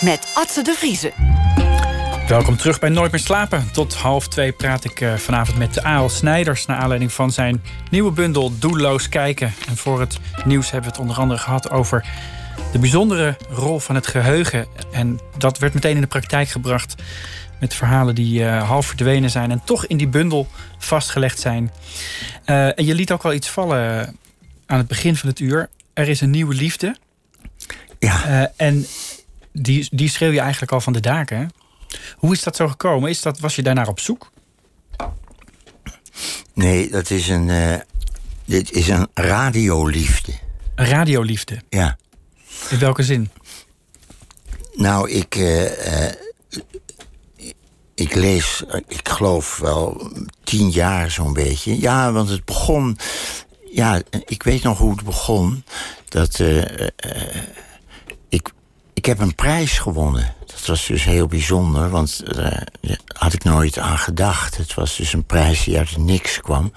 Met Atze de Vriezen. Welkom terug bij Nooit meer slapen. Tot half twee praat ik uh, vanavond met A.L. Snijders... naar aanleiding van zijn nieuwe bundel Doelloos Kijken. En voor het nieuws hebben we het onder andere gehad over... de bijzondere rol van het geheugen. En dat werd meteen in de praktijk gebracht... met verhalen die uh, half verdwenen zijn... en toch in die bundel vastgelegd zijn. Uh, en je liet ook wel iets vallen aan het begin van het uur. Er is een nieuwe liefde. Ja. en die, die schreeuw je eigenlijk al van de daken, hè? Hoe is dat zo gekomen? Is dat, was je daarnaar op zoek? Nee, dat is een. Uh, dit is een radioliefde. Een radioliefde? Ja. In welke zin? Nou, ik. Uh, uh, ik lees, ik geloof wel tien jaar zo'n beetje. Ja, want het begon. Ja, ik weet nog hoe het begon. Dat. Ik, heb een prijs gewonnen. Dat was dus heel bijzonder, want daar had ik nooit aan gedacht. Het was dus een prijs die uit niks kwam.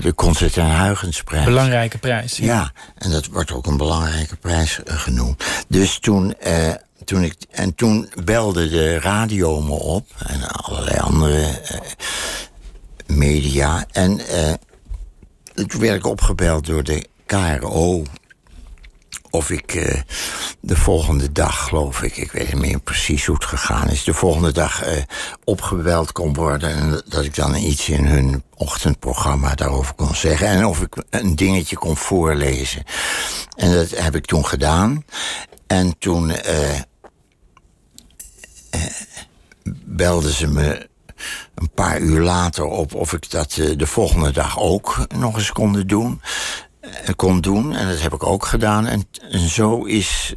De Concert en Huygensprijs. Belangrijke prijs. Ja. ja. en dat wordt ook een belangrijke prijs genoemd. Dus toen, eh, toen ik, en toen belde de radio me op en allerlei andere eh, media. En eh, toen werd ik opgebeld door de KRO of ik uh, de volgende dag, geloof ik, ik weet niet meer precies hoe het gegaan is, de volgende dag uh, opgebeld kon worden en dat ik dan iets in hun ochtendprogramma daarover kon zeggen en of ik een dingetje kon voorlezen. En dat heb ik toen gedaan. En toen uh, belden ze me een paar uur later op of ik dat de volgende dag ook nog eens kon doen kon doen. En dat heb ik ook gedaan. En, en zo is.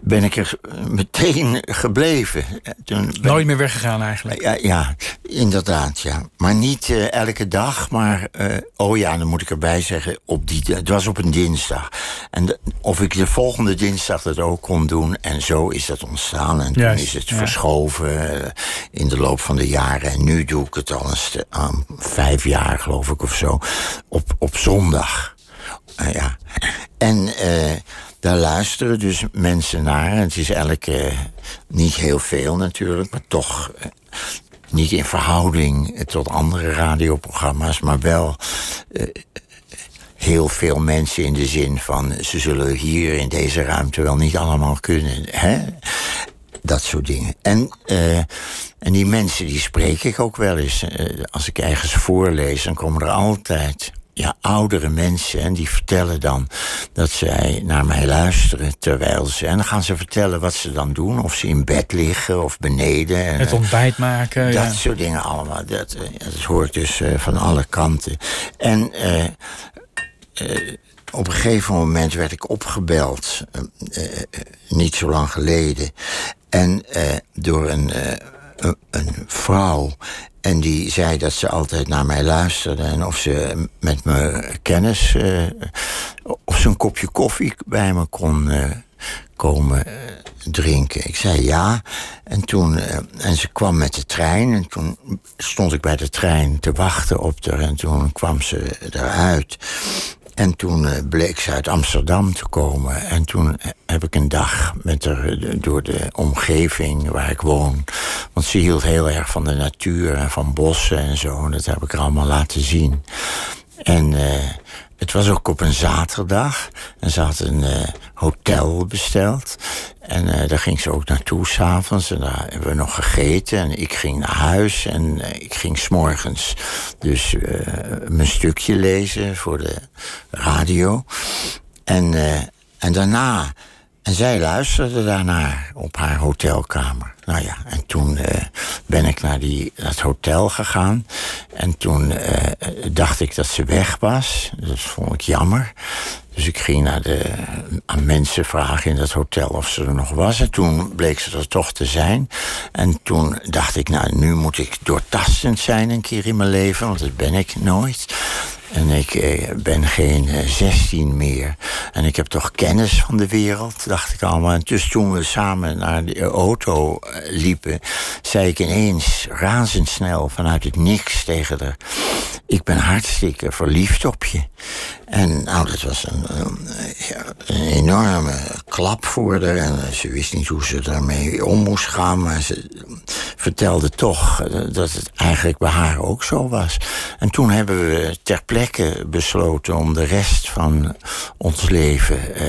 Ben ik er meteen gebleven. Toen ben Nooit meer weggegaan eigenlijk? Ja, ja inderdaad, ja. Maar niet uh, elke dag, maar... Uh, oh ja, dan moet ik erbij zeggen, op die, het was op een dinsdag. En de, of ik de volgende dinsdag dat ook kon doen. En zo is dat ontstaan. En toen is het ja. verschoven uh, in de loop van de jaren. En nu doe ik het al een um, vijf jaar, geloof ik, of zo. Op, op zondag. ja. En daar luisteren dus mensen naar. Het is elke, niet heel veel natuurlijk, maar toch niet in verhouding tot andere radioprogramma's, maar wel uh, heel veel mensen in de zin van ze zullen hier in deze ruimte wel niet allemaal kunnen. Hè? Dat soort dingen. En, en die mensen die spreek ik ook wel eens. Als ik ergens voorlees, dan komen er altijd ja, oudere mensen. En die vertellen dan dat zij naar mij luisteren terwijl ze. En dan gaan ze vertellen wat ze dan doen. Of ze in bed liggen of beneden. En, Het ontbijt maken. Dat ja. soort dingen allemaal. Dat, dat hoort dus uh, van alle kanten. En uh, uh, op een gegeven moment werd ik opgebeld. niet zo lang geleden. En door een, een vrouw. En die zei dat ze altijd naar mij luisterde. En of ze met me kennis. Uh, of ze een kopje koffie bij me kon uh, komen uh, drinken. Ik zei ja. En, toen, en ze kwam met de trein. En toen stond ik bij de trein te wachten op haar. En toen kwam ze eruit. En toen bleek ze uit Amsterdam te komen. En toen heb ik een dag met haar door de omgeving waar ik woon. Want ze hield heel erg van de natuur en van bossen en zo. En dat heb ik haar allemaal laten zien. En uh, het was ook op een zaterdag. En ze had een uh, hotel besteld. En uh, daar ging ze ook naartoe s'avonds. En daar hebben we nog gegeten. En ik ging naar huis. En ik ging s'morgens dus mijn stukje lezen voor de radio. En, en daarna... En zij luisterde daarnaar op haar hotelkamer. Nou ja, en toen uh, ben ik naar die, dat hotel gegaan. En toen uh, dacht ik dat ze weg was. Dat vond ik jammer. Dus ik ging naar de, aan mensen vragen in dat hotel of ze er nog was. En toen bleek ze er toch te zijn. En toen dacht ik, nou, nu moet ik doortastend zijn een keer in mijn leven. Want dat ben ik nooit. En ik eh, ben geen eh, 16 meer. En ik heb toch kennis van de wereld, dacht ik allemaal. En dus toen we samen naar de auto uh, liepen, zei ik ineens razendsnel vanuit het niks tegen haar: Ik ben hartstikke verliefd op je. En nou, dat was een, een, enorme klap voor haar. En ze wist niet hoe ze daarmee om moest gaan. Maar ze vertelde toch dat het eigenlijk bij haar ook zo was. En toen hebben we ter plekke besloten om de rest van ons leven uh,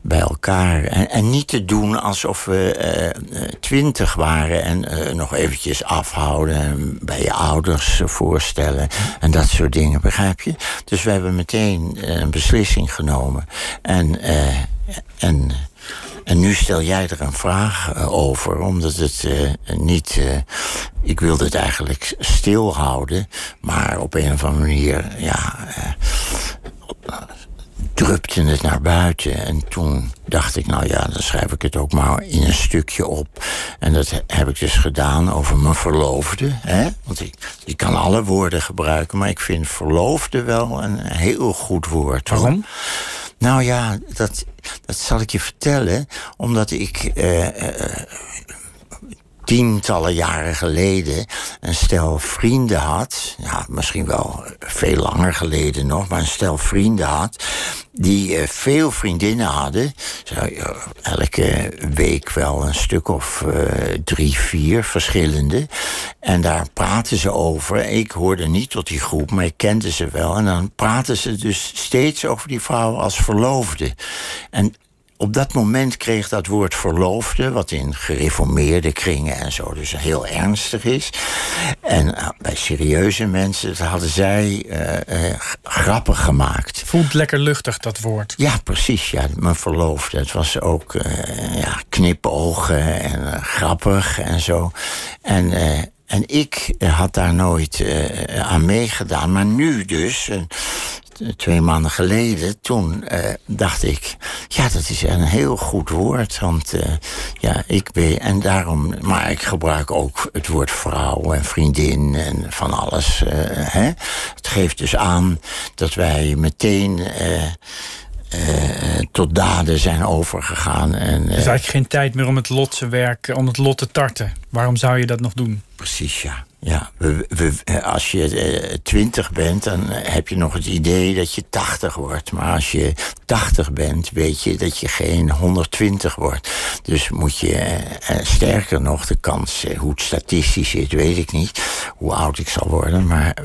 bij elkaar. En, en, niet te doen alsof we uh, twintig waren en uh, nog eventjes afhouden. En bij je ouders voorstellen en dat soort dingen, begrijp je? Dus we hebben meteen een beslissing genomen. En, uh, en, en nu stel jij er een vraag uh, over, omdat het niet. ik wilde het eigenlijk stilhouden, maar op een of andere manier, ja. Drupte het naar buiten. En toen dacht ik, nou ja, dan schrijf ik het ook maar in een stukje op. En dat heb ik dus gedaan over mijn verloofde. Hè? Want ik, ik kan alle woorden gebruiken, maar ik vind verloofde wel een heel goed woord. Waarom? Nou ja, dat, dat zal ik je vertellen. Omdat ik uh, uh, tientallen jaren geleden een stel vrienden had. Ja, misschien wel veel langer geleden nog, maar een stel vrienden had. Die uh, veel vriendinnen hadden. Uh, elke week wel een stuk of uh, drie, vier verschillende. En daar praten ze over. Ik hoorde niet tot die groep, maar ik kende ze wel. En dan praten ze dus steeds over die vrouw als verloofde. En op dat moment kreeg dat woord verloofde, wat in gereformeerde kringen en zo dus heel ernstig is. En uh, bij serieuze mensen hadden zij uh, uh, grappen gemaakt. Voelt lekker luchtig, dat woord. Ja, precies. Ja, mijn verloofde. Het was ook ja, knipogen en grappig en zo. En. En ik had daar nooit uh, aan meegedaan. Maar nu dus, uh, twee maanden geleden, toen uh, dacht ik... ja, dat is een heel goed woord. Want ja, ik ben... En daarom... Maar ik gebruik ook het woord vrouw en vriendin en van alles. Hè? Het geeft dus aan dat wij meteen eh, tot daden zijn overgegaan. En, Er is eigenlijk geen tijd meer om het lot te werken, om het lot te tarten. Waarom zou je dat nog doen? Precies, ja. ja we, als je twintig bent, dan heb je nog het idee dat je 80 wordt. Maar als je 80 bent, weet je dat je geen 120 wordt. Dus moet je, sterker nog, de kans, hoe het statistisch zit, weet ik niet. Hoe oud ik zal worden. Maar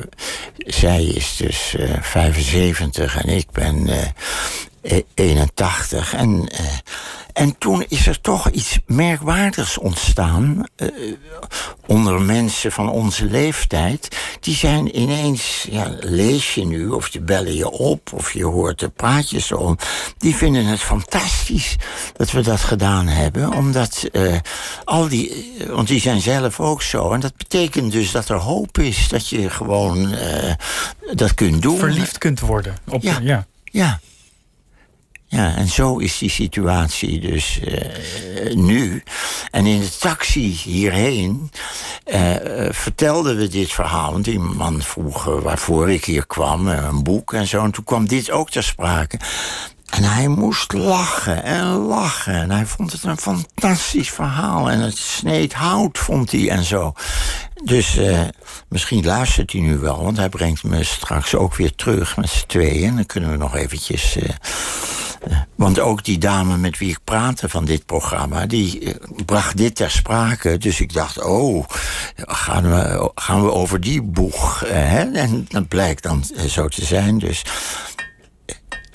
zij is dus 75 en ik ben 81. En, uh, en toen is er toch iets merkwaardigs ontstaan. Uh, onder mensen van onze leeftijd. Die zijn ineens, ja, lees je nu, of je bellen je op, of je hoort er praatjes om. Die vinden het fantastisch dat we dat gedaan hebben. Omdat uh, al die, want die zijn zelf ook zo. En dat betekent dus dat er hoop is dat je gewoon dat kunt doen. Verliefd kunt worden. Op, ja. ja. ja. Ja, en zo is die situatie dus uh, nu. En in de taxi hierheen uh, vertelden we dit verhaal. Want die man vroeg waarvoor ik hier kwam, een boek en zo. En toen kwam dit ook ter sprake. En hij moest lachen en lachen. En hij vond het een fantastisch verhaal. En het sneed hout, vond hij en zo. Dus uh, misschien luistert hij nu wel, want hij brengt me straks ook weer terug met z'n tweeën. En dan kunnen we nog eventjes. Uh, uh, want ook die dame met wie ik praatte van dit programma, die bracht dit ter sprake. Dus ik dacht, oh, gaan we, gaan we over die boeg? Hè? En dat blijkt dan zo te zijn. Dus.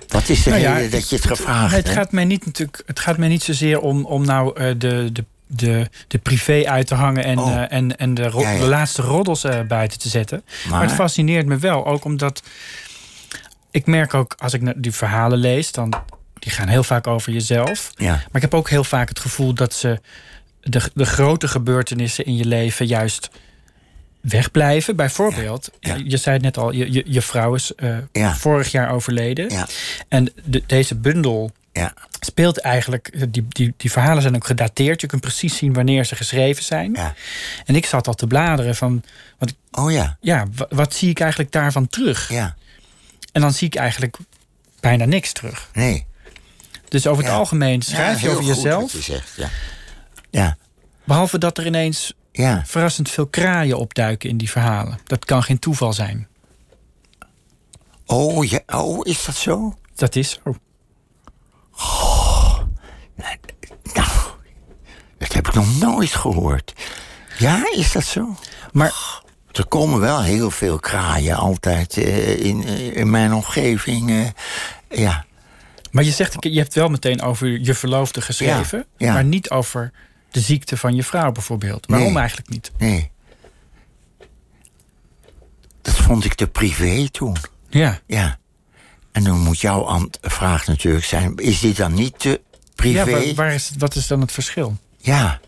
Wat is de Nou ja, reden dat je het gevraagd Het hebt? gaat mij niet, natuurlijk, het gaat mij niet zozeer om, om nou eh, de, de, de, de privé uit te hangen en, Oh. eh, en, en de, ro- Ja, ja. de laatste roddels eh, buiten te zetten. Maar, Maar- het fascineert me wel, ook omdat ik merk ook als ik die verhalen lees, dan die gaan heel vaak over jezelf. Ja. Maar ik heb ook heel vaak het gevoel dat ze de, de grote gebeurtenissen in je leven juist wegblijven. Bijvoorbeeld, Ja. je zei het net al, je, je, je vrouw is eh, Ja. vorig jaar overleden. Ja. En de, deze bundel Ja. speelt eigenlijk, die, die, die verhalen zijn ook gedateerd. Je kunt precies zien wanneer ze geschreven zijn. Ja. En ik zat al te bladeren van, want ik- Oh ja. ja, wa- wat zie ik eigenlijk daarvan terug? Ja. En dan zie ik eigenlijk bijna niks terug. Nee. Dus over het Ja. algemeen schrijf je over jezelf. wat je zegt, ja. Ja. Behalve dat er ineens Ja. verrassend veel kraaien opduiken in die verhalen. Dat kan geen toeval zijn. Oh, ja. oh, is dat zo? Dat is zo. Nou, dat heb ik nog nooit gehoord. Ja, is dat zo? Maar Er komen wel heel veel kraaien altijd eh, in, eh, in mijn omgeving. eh, ja. Maar je zegt, je hebt wel meteen over je verloofde geschreven, Ja, ja. maar niet over de ziekte van je vrouw bijvoorbeeld. Waarom Nee. eigenlijk niet? Nee. Dat vond ik te privé toen. Ja. Ja. En dan moet jouw vraag natuurlijk zijn: is dit dan niet te privé? Ja, waar, waar is, wat is dan het verschil? Ja,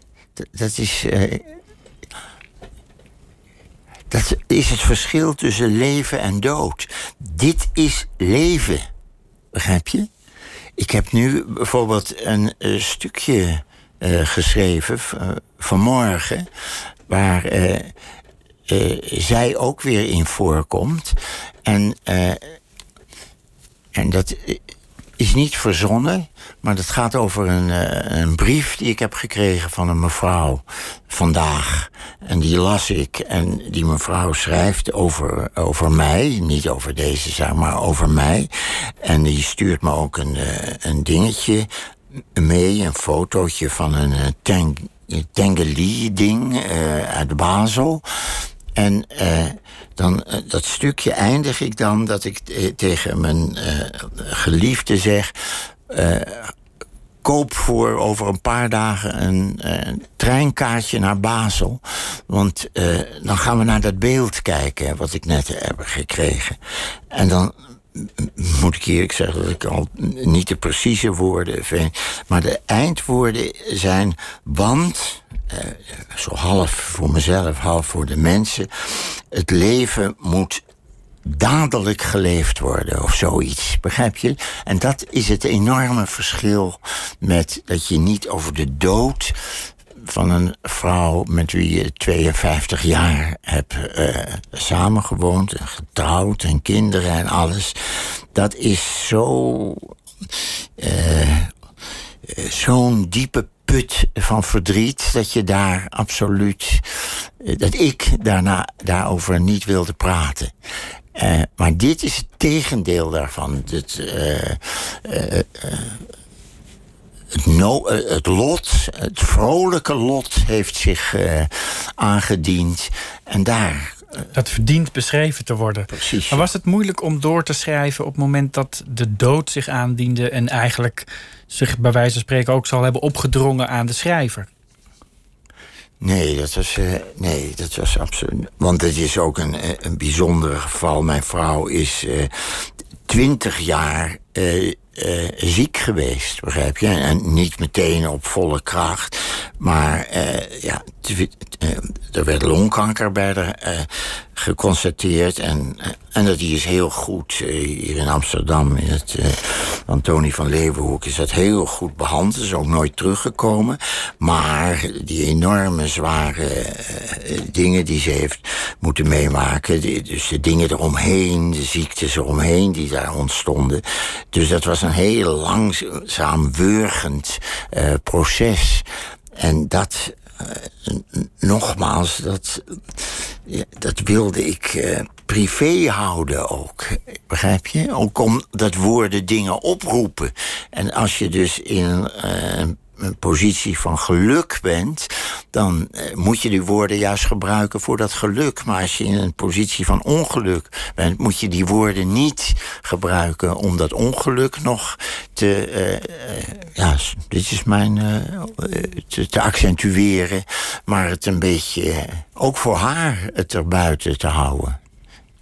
dat is. eh, dat is het verschil tussen leven en dood. Dit is leven. Begrijp je? Ik heb nu bijvoorbeeld een eh, stukje eh, geschreven vanmorgen. waar zij ook weer in voorkomt. En. En dat is niet verzonnen, maar dat gaat over een, eh, een brief die ik heb gekregen van een mevrouw vandaag. En die las ik. En die mevrouw schrijft over, over mij, niet over deze zaak, maar over mij. En die stuurt me ook een, eh, een dingetje mee, een fotootje van een eh, tang, Tengeli-ding uit Basel. En dan, eh, dat stukje eindig ik dan dat ik tegen mijn eh, geliefde zeg. eh, koop voor over een paar dagen een treinkaartje naar Basel. Want dan gaan we naar dat beeld kijken wat ik net heb gekregen. En dan moet ik eerlijk zeggen dat ik al niet de precieze woorden vind. Maar de eindwoorden zijn want, zo half voor mezelf, half voor de mensen. Het leven moet dadelijk geleefd worden of zoiets. Begrijp je? En dat is het enorme verschil met dat je niet over de dood van een vrouw met wie je 52 jaar hebt eh, samengewoond en getrouwd en kinderen en alles. Dat is zo eh, eh, zo'n diepe put van verdriet dat je daar absoluut. eh, dat ik daarna, daarover niet wilde praten. Eh, maar dit is het tegendeel daarvan. Het, eh, no, het lot, het vrolijke lot heeft zich aangediend. En daar Dat verdient beschreven te worden. Precies. Maar was het moeilijk om door te schrijven op het moment dat de dood zich aandiende en eigenlijk zich bij wijze van spreken ook zal hebben opgedrongen aan de schrijver? Nee, dat was, eh, nee, dat was absoluut. Want het is ook een, eh, een bijzonder geval. Mijn vrouw is eh, twintig jaar eh, ziek geweest, begrijp je? En niet meteen op volle kracht. Maar eh, ja, eh, er werd longkanker bij haar geconstateerd. En, en dat die is heel goed hier in Amsterdam. In het Antonie van Leeuwenhoek is dat heel goed behandeld. Is ook nooit teruggekomen. Maar die enorme zware dingen die ze heeft moeten meemaken. dus de dingen eromheen, de ziektes eromheen die daar ontstonden. Dus dat was een heel langzaam wurgend eh, proces. En dat, eh, nogmaals, dat, dat wilde ik eh, privé houden ook. Begrijp je? Ook omdat woorden dingen oproepen. En als je dus in eh, een positie van geluk bent, dan eh, moet je die woorden juist gebruiken voor dat geluk. Maar als je in een positie van ongeluk bent, moet je die woorden niet gebruiken om dat ongeluk nog te, eh, eh, ja, dit is mijn, te, accentueren, maar het een beetje ook voor haar het erbuiten te houden,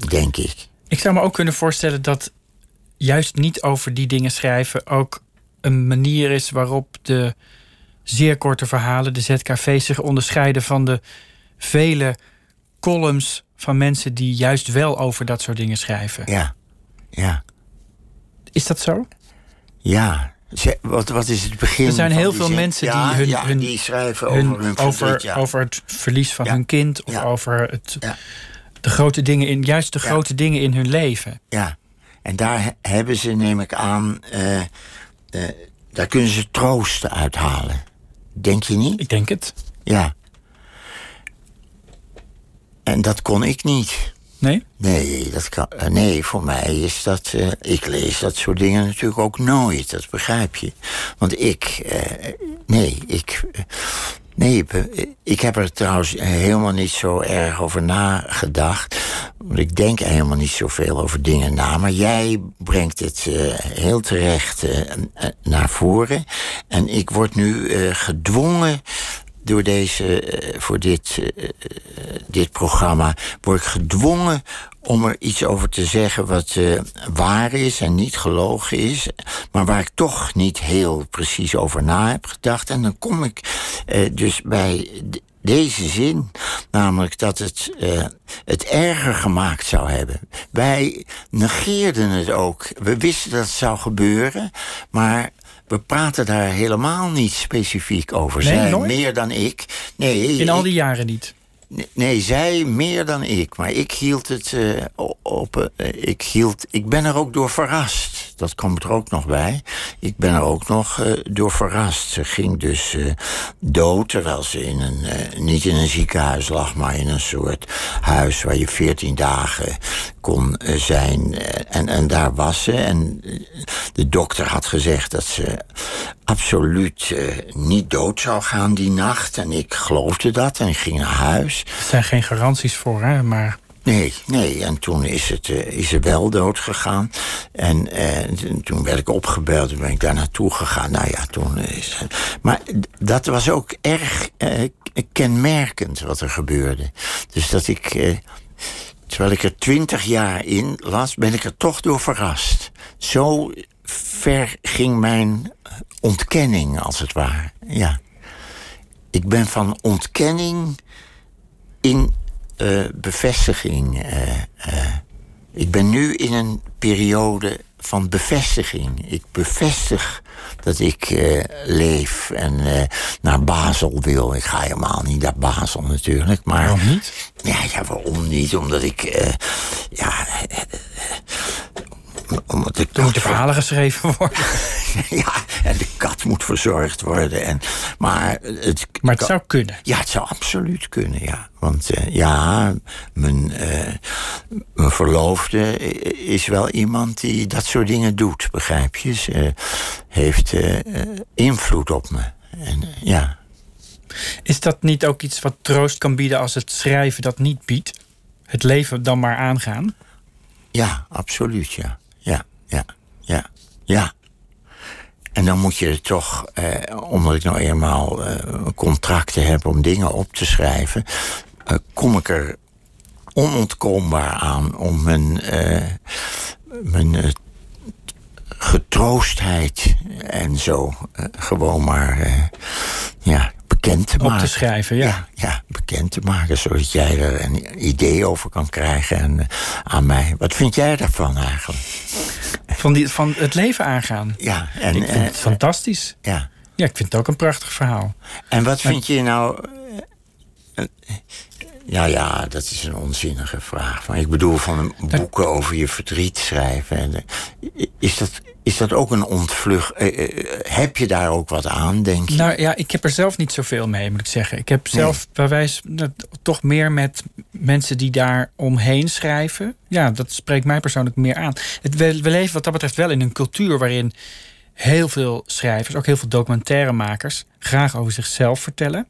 denk ik. Ik zou me ook kunnen voorstellen dat juist niet over die dingen schrijven ook een manier is waarop de zeer korte verhalen, de ZKV's, zich onderscheiden van de vele columns van mensen die juist wel over dat soort dingen schrijven. Ja, ja, Is dat zo? ja. Ze- Wat, wat is het begin? Er zijn van heel die veel zin? mensen Ja, die hun, ja, hun, die schrijven hun- over hun over, verdriet, ja. over het verlies van hun kind of over het, de grote dingen in, juist de grote dingen in hun leven. Ja, en daar he- hebben ze, neem ik aan, eh, daar kunnen ze troosten uithalen. Denk je niet? Ik denk het. Ja. En dat kon ik niet. Nee? Nee, dat kan, eh, nee, voor mij is dat. eh, ik lees dat soort dingen natuurlijk ook nooit, dat begrijp je. Want ik. eh, nee, ik. eh, nee, ik heb er trouwens helemaal niet zo erg over nagedacht. Want ik denk helemaal niet zoveel over dingen na. Maar jij brengt het eh, heel terecht eh, eh, naar voren. En ik word nu gedwongen door deze, eh, voor dit, eh, eh, dit programma, word ik gedwongen om er iets over te zeggen wat waar is en niet gelogen is, maar waar ik toch niet heel precies over na heb gedacht. En dan kom ik dus bij deze zin, namelijk dat het het erger gemaakt zou hebben. Wij negeerden het ook. We wisten dat het zou gebeuren, maar we praten daar helemaal niet specifiek over. Nee, Zij nooit? meer dan ik. Nee, In al ik- die jaren niet. Nee, zij meer dan ik. Maar ik hield het o- op. eh, ik, hield, ik ben er ook door verrast. Dat komt er ook nog bij. Ik ben er ook nog eh, door verrast. Ze ging dus eh, dood terwijl ze in een, eh, niet in een ziekenhuis lag, maar in een soort huis waar je 14 dagen kon zijn. En, en daar was ze. En de dokter had gezegd dat ze absoluut niet dood zou gaan die nacht. En ik geloofde dat en ik ging naar huis. Er zijn geen garanties voor, hè? maar Nee, nee. En toen is, het, eh, wel dood gegaan. En eh, toen werd ik opgebeld en ben ik daar naartoe gegaan. Nou ja, toen is Maar dat was ook erg eh, kenmerkend wat er gebeurde. Dus dat ik... terwijl ik er twintig jaar in las, ben ik er toch door verrast. Zo ver ging mijn ontkenning, als het ware. Ja. Ik ben van ontkenning in eh, bevestiging. eh, eh. ik ben nu in een periode van bevestiging. Ik bevestig dat ik leef en naar Basel wil. Ik ga helemaal niet naar Basel natuurlijk, maar... waarom niet? Ja, ja, waarom niet? Omdat ik, ja, omdat de Er moeten verhalen geschreven worden. ja, en de kat moet verzorgd worden. En, maar het, Maar het zou kunnen. Ja, het zou absoluut kunnen, ja. Want uh, ja, mijn, uh, mijn verloofde is wel iemand die dat soort dingen doet, begrijp je? Ze heeft invloed op me. En, ja. Is dat niet ook iets wat troost kan bieden als het schrijven dat niet biedt? Het leven dan maar aangaan? Ja, absoluut, ja, ja. En dan moet je toch, eh, omdat ik nou eenmaal eh, contracten heb om dingen op te schrijven, eh, kom ik er onontkoombaar aan om mijn, uh, mijn uh, getroostheid en zo uh, gewoon maar ja, bekend te Op maken. te schrijven, ja. ja. Ja, bekend te maken, zodat jij er een idee over kan krijgen en, aan mij. Wat vind jij daarvan eigenlijk? Van, die, van het leven aangaan. Ja, en, ik vind het uh, fantastisch. Ja. ja, ik vind het ook een prachtig verhaal. En wat vind je nou. Ja, ja, dat is een onzinnige vraag. Maar ik bedoel, van boeken over je verdriet schrijven. En, is, dat, is dat ook een ontvlucht? Uh, heb je daar ook wat aan, denk je? Nou ja, ik heb er zelf niet zoveel mee, moet ik zeggen. Ik heb zelf nee. bij wijze toch meer met mensen die daar omheen schrijven. Ja, dat spreekt mij persoonlijk meer aan. Het, we, we leven wat dat betreft wel in een cultuur waarin heel veel schrijvers, ook heel veel documentairemakers, graag over zichzelf vertellen.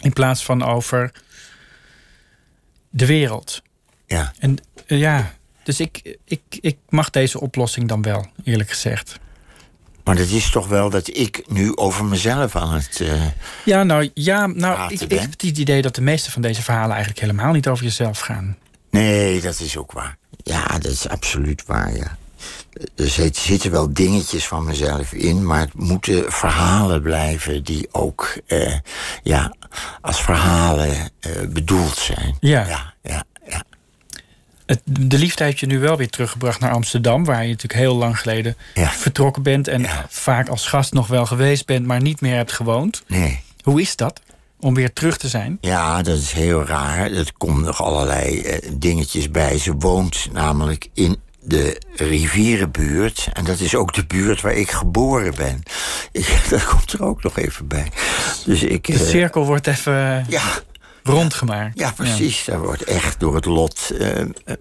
In plaats van over de wereld. Ja. En uh, ja, dus ik, ik, ik mag deze oplossing dan wel, eerlijk gezegd. Maar dat is toch wel dat ik nu over mezelf aan het. Uh, ja, nou, ja, nou ik, ik heb het idee dat de meeste van deze verhalen eigenlijk helemaal niet over jezelf gaan. Nee, dat is ook waar. Ja, dat is absoluut waar, ja. Er zitten wel dingetjes van mezelf in, maar het moeten verhalen blijven die ook uh, ja, als verhalen uh, bedoeld zijn. Ja. ja, ja, ja. Het, de liefde heeft je nu wel weer teruggebracht naar Amsterdam, waar je natuurlijk heel lang geleden ja. vertrokken bent en ja. vaak als gast nog wel geweest bent, maar niet meer hebt gewoond. Nee. Hoe is dat? Om weer terug te zijn? Ja, dat is heel raar. Er komen nog allerlei uh, dingetjes bij. Ze woont namelijk in de rivierenbuurt. En dat is ook de buurt waar ik geboren ben. Ik, dat komt er ook nog even bij. Dus ik, de cirkel uh, wordt even ja, rondgemaakt. Ja, precies. Ja. Daar wordt echt door het lot uh,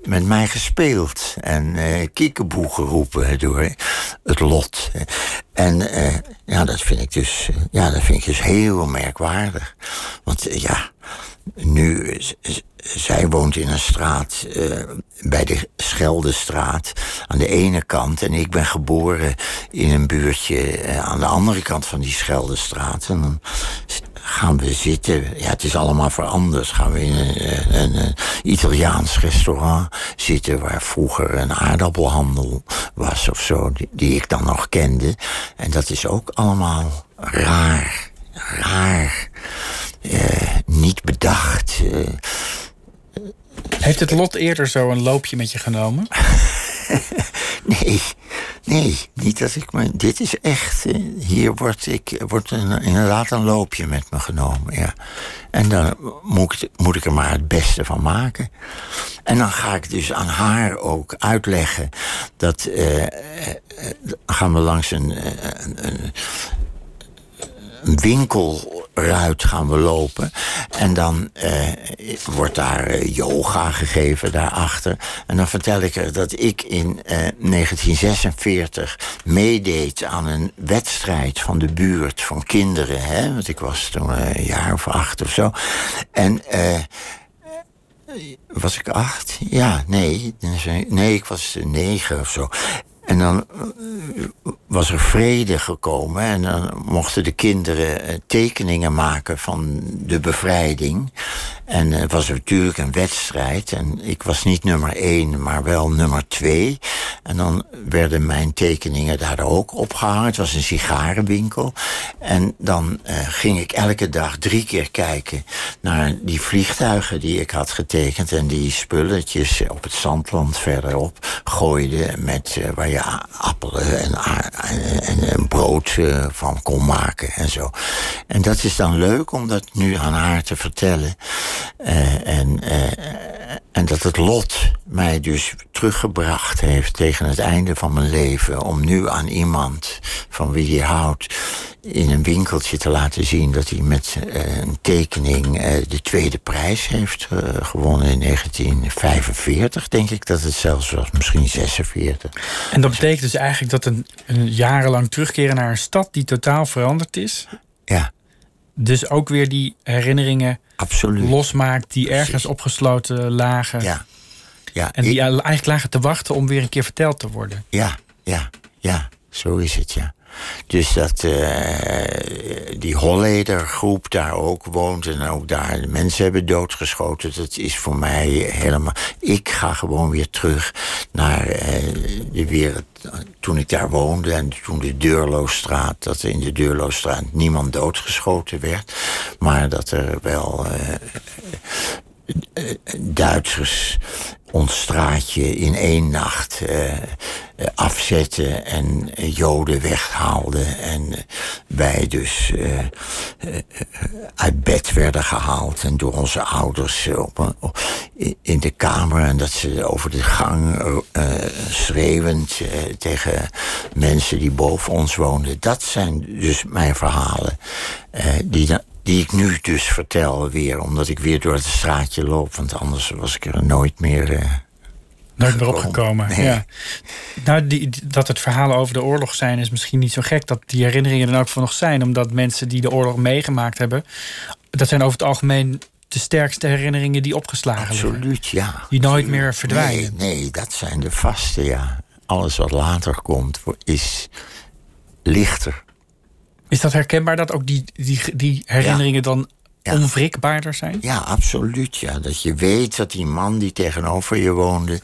met mij gespeeld. En uh, kiekeboe geroepen door het lot. En ja, dat vind ik dus, ja, dat vind ik dus heel merkwaardig. Want ja, nu zij woont in een straat uh, bij de Scheldestraat aan de ene kant. En ik ben geboren in een buurtje uh, aan de andere kant van die Scheldestraat. En dan gaan we zitten. Ja, het is allemaal veranderd. Gaan we in een, een, een Italiaans restaurant zitten waar vroeger een aardappelhandel was of zo. Die, die ik dan nog kende. En dat is ook allemaal raar. Raar. Uh, niet bedacht. Uh, Heeft het lot eerder zo een loopje met je genomen? nee, nee, niet dat ik me. Dit is echt. Hier wordt, ik, wordt een, inderdaad een loopje met me genomen. Ja. En dan moet ik, moet ik er maar het beste van maken. En dan ga ik dus aan haar ook uitleggen dat. Uh, gaan we langs een, een, een een winkelruit gaan we lopen. En dan uh, wordt daar uh, yoga gegeven daarachter. En dan vertel ik er dat ik in uh, 1946 meedeed aan een wedstrijd van de buurt van kinderen. Hè? Want ik was toen een jaar of acht of zo. En. was ik acht? Ja, nee. Nee, ik was negen of zo. En dan was er vrede gekomen en dan mochten de kinderen tekeningen maken van de bevrijding. En het was natuurlijk een wedstrijd en ik was niet nummer één, maar wel nummer twee. En dan werden mijn tekeningen daar ook opgehangen. Het was een sigarenwinkel. En dan uh, ging ik elke dag drie keer kijken naar die vliegtuigen die ik had getekend en die spulletjes op het zandland verderop gooide met uh, waar je appelen en, brood van kon maken en zo. En dat is dan leuk om dat nu aan haar te vertellen. Uh, en, uh, En dat het lot mij dus teruggebracht heeft tegen het einde van mijn leven. Om nu aan iemand van wie je houdt in een winkeltje te laten zien dat hij met uh, een tekening uh, de tweede prijs heeft uh, gewonnen in 1945, denk ik dat het zelfs was, misschien 46. En dat betekent dus eigenlijk dat een, een jarenlang terugkeren naar een stad die totaal veranderd is. Ja. Dus ook weer die herinneringen Absoluut. losmaakt die ergens opgesloten lagen. Ja. ja. En die ik... eigenlijk lagen te wachten om weer een keer verteld te worden. Ja, ja, ja. Zo is het, ja. Dus dat uh, die Holleder groep daar ook woont en ook daar mensen hebben doodgeschoten. Dat is voor mij helemaal. Ik ga gewoon weer terug naar uh, de wereld. Toen ik daar woonde en toen de Deurloosstraat, dat er in de Deurloosstraat niemand doodgeschoten werd, maar dat er wel Duitsers ons straatje in één nacht uh, afzetten en Joden weghaalden. En wij dus uh, uit bed werden gehaald en door onze ouders op in de kamer. En dat ze over de gang schreeuwend tegen mensen die boven ons woonden. Dat zijn dus mijn verhalen. die die ik nu dus vertel weer, omdat ik weer door het straatje loop. Want anders was ik er nooit meer. Uh, nooit meer opgekomen. Nee. Ja. Nou, die, dat het verhalen over de oorlog zijn, is misschien niet zo gek dat die herinneringen er ook van nog zijn. Omdat mensen die de oorlog meegemaakt hebben, dat zijn over het algemeen de sterkste herinneringen die opgeslagen Absoluut, worden. Absoluut, ja. Die nooit meer verdwijnen. Nee, nee, dat zijn de vaste, ja. Alles wat later komt, is lichter. Is dat herkenbaar dat ook die, die, die herinneringen ja. dan ja. onwrikbaarder zijn? Ja, absoluut. Ja. Dat je weet dat die man die tegenover je woonde,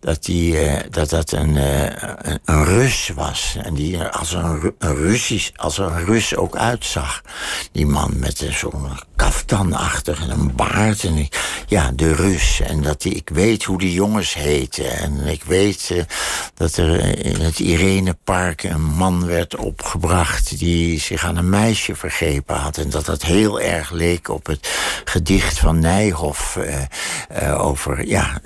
dat die, uh, dat, dat een, uh, een, een, Rus was. En die er als een, Russisch, als een Rus ook uitzag. Die man met zo'n kaftanachtig en een baard. En ja, de Rus. En dat die, ik weet hoe die jongens heten. En ik weet dat er in het Irenepark een man werd opgebracht die zich aan een meisje vergrepen had. En dat dat heel erg leek op het gedicht van Nijhoff over ja,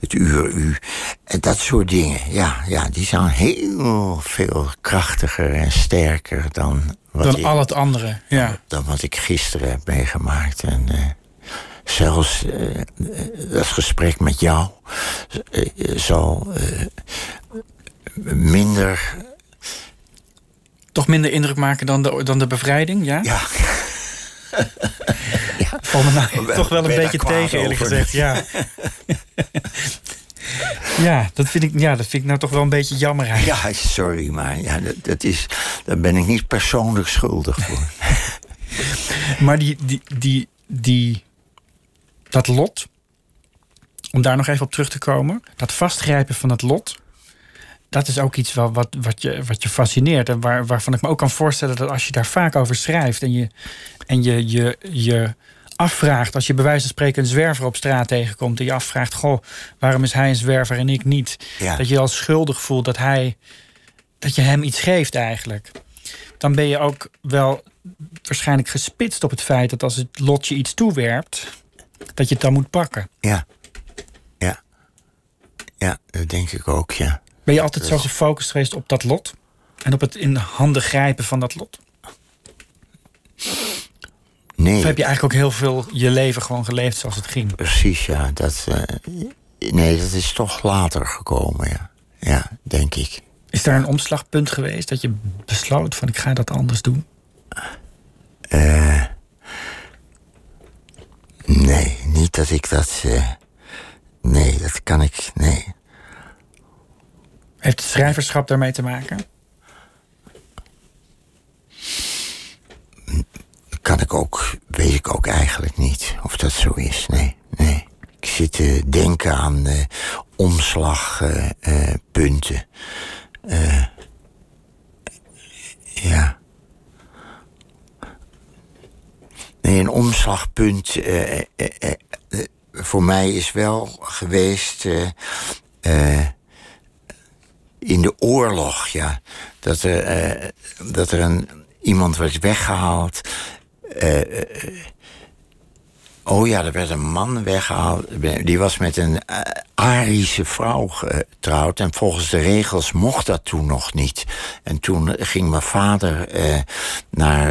het uur u. En dat soort dingen, ja, ja, die zijn heel veel krachtiger en sterker dan wat dan ik, al het andere, ja. Dan wat ik gisteren heb meegemaakt. En uh, zelfs uh, dat gesprek met jou uh, zal minder. Toch minder indruk maken dan de, dan de bevrijding, ja? Ja. ja. Valt me nou toch wel een beetje tegen, eerlijk gezegd. Ja. Ja, dat vind ik, ja, dat vind ik nou toch wel een beetje jammer eigenlijk. Ja, sorry, maar ja, dat, dat is, daar ben ik niet persoonlijk schuldig voor. maar die, die, die, die, dat lot, om daar nog even op terug te komen, dat vastgrijpen van het lot, dat is ook iets wat, wat, wat, je, wat je fascineert. En waar, waarvan ik me ook kan voorstellen dat als je daar vaak over schrijft en je, en je, je, je afvraagt, als je bij wijze van spreken een zwerver op straat tegenkomt en je afvraagt, goh, waarom is hij een zwerver en ik niet? Ja. Dat je al schuldig voelt dat hij, dat je hem iets geeft eigenlijk. Dan ben je ook wel waarschijnlijk gespitst op het feit dat als het lot je iets toewerpt, dat je het dan moet pakken. Ja, ja, ja, dat denk ik ook, ja. Ben je altijd zo gefocust geweest op dat lot en op het in de handen grijpen van dat lot? Nee. Of heb je eigenlijk ook heel veel je leven gewoon geleefd zoals het ging? Precies, ja. Dat, uh, nee, dat is toch later gekomen, ja. Ja, denk ik. Is daar een omslagpunt geweest dat je besloot van ik ga dat anders doen? Uh, nee, niet dat ik dat. Uh, nee, dat kan ik. Nee. Heeft het schrijverschap daarmee te maken? Kan ik ook, weet ik ook eigenlijk niet of dat zo is. Nee, nee. Ik zit te denken aan uh, omslagpunten. Uh, uh, ja. Nee, een omslagpunt voor mij is wel geweest in de oorlog, ja. Dat er, dat er een, iemand werd weggehaald uh, Oh ja, er werd een man weggehaald. Die was met een uh, Arische vrouw getrouwd. En volgens de regels mocht dat toen nog niet. En toen ging mijn vader naar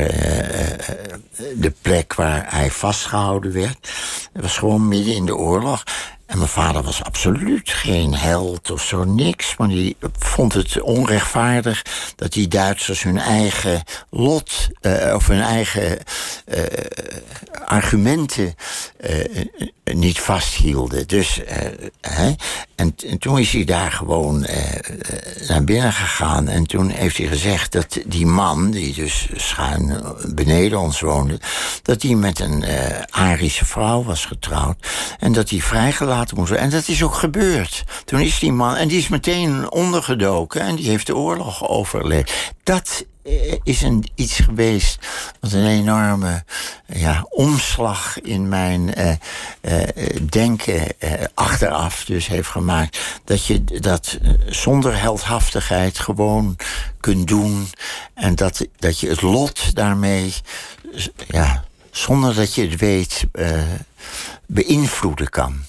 de plek waar hij vastgehouden werd. Dat was gewoon midden in de oorlog. En mijn vader was absoluut geen held of zo, niks. Maar die vond het onrechtvaardig dat die Duitsers hun eigen lot uh, of hun eigen uh, argumenten uh, niet vasthielden. Dus, hè, en, en, toen is hij daar gewoon naar binnen gegaan. En toen heeft hij gezegd dat die man, die dus schuin beneden ons woonde, dat hij met een Arische vrouw was getrouwd. En dat hij vrijgelaten en dat is ook gebeurd. Toen is die man, en die is meteen ondergedoken en die heeft de oorlog overleefd. Dat eh, is een, iets geweest wat een enorme ja, omslag in mijn uh, uh, denken uh, achteraf dus heeft gemaakt. Dat je dat zonder heldhaftigheid gewoon kunt doen. En dat, dat je het lot daarmee, ja, zonder dat je het weet, beïnvloeden kan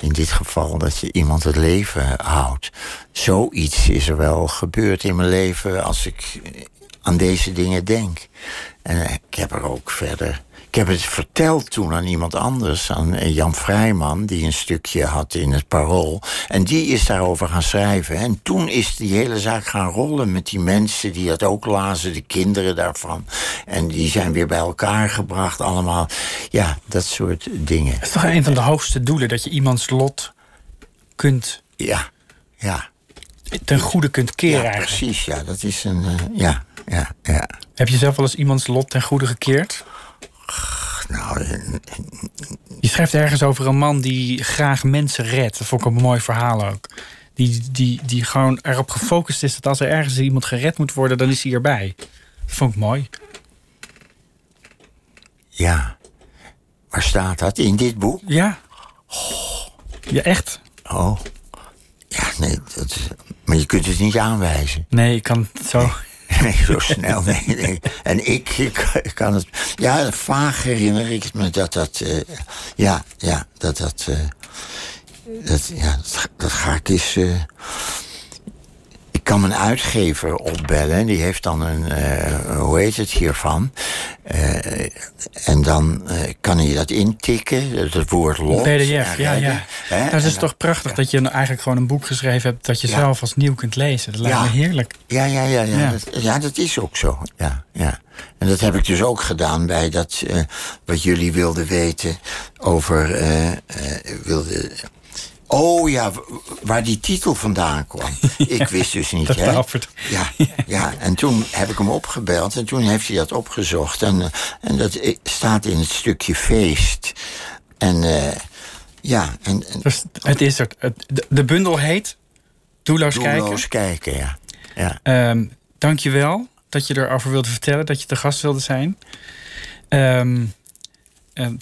in dit geval dat je iemand het leven houdt. Zoiets is er wel gebeurd in mijn leven als ik aan deze dingen denk. En ik heb er ook verder ik heb het verteld toen aan iemand anders, aan Jan Vrijman, die een stukje had in het Parool. En die is daarover gaan schrijven. En toen is die hele zaak gaan rollen met die mensen die dat ook lazen, de kinderen daarvan. En die zijn weer bij elkaar gebracht, allemaal. Ja, dat soort dingen. Het is toch een van de hoogste doelen, dat je iemands lot kunt. Ja, ja. Ten goede kunt keren, ja, eigenlijk. Precies, ja, dat is een. Uh, ja, ja, ja. Heb je zelf wel eens iemands lot ten goede gekeerd? Nou, je schrijft ergens over een man die graag mensen redt. Dat vond ik een mooi verhaal ook. Die, die, die gewoon erop gefocust is dat als er ergens iemand gered moet worden, dan is hij erbij. Dat vond ik mooi. Ja. Waar staat dat? In dit boek? Ja. Oh. Ja, echt. Oh. Ja, nee. Dat is, maar je kunt het niet aanwijzen. Nee, ik kan het zo. Nee, zo snel. Nee, nee. En ik, ik, kan het. Ja, vaag herinner ik me dat dat. Uh, ja, ja, dat dat. Uh, dat, ja, dat, dat, ga ik eens. Uh, ik kan mijn uitgever opbellen. Die heeft dan een, hoe heet het hiervan? Uh, en dan uh, kan hij dat intikken, het woord lot. PDF, ja, ja. ja. Nou, het is toch prachtig ja. dat je eigenlijk gewoon een boek geschreven hebt... dat je ja. zelf als nieuw kunt lezen. Dat lijkt me heerlijk. Ja, ja, ja. Ja, ja. Dat, ja, dat is ook zo. Ja, ja. En dat heb ik dus ook gedaan bij dat... wat jullie wilden weten over... wilde, Oh ja, waar die titel vandaan kwam. Ik wist dus niet. hè? Ja, ja, en toen heb ik hem opgebeld en toen heeft hij dat opgezocht. En, en dat staat in het stukje feest. En uh, ja. En, en, dus het is er. De, de bundel heet Doelloos, Doelloos kijken. kijken, ja. ja. Um, Dank je wel dat je erover wilde vertellen, dat je te gast wilde zijn. Um, um,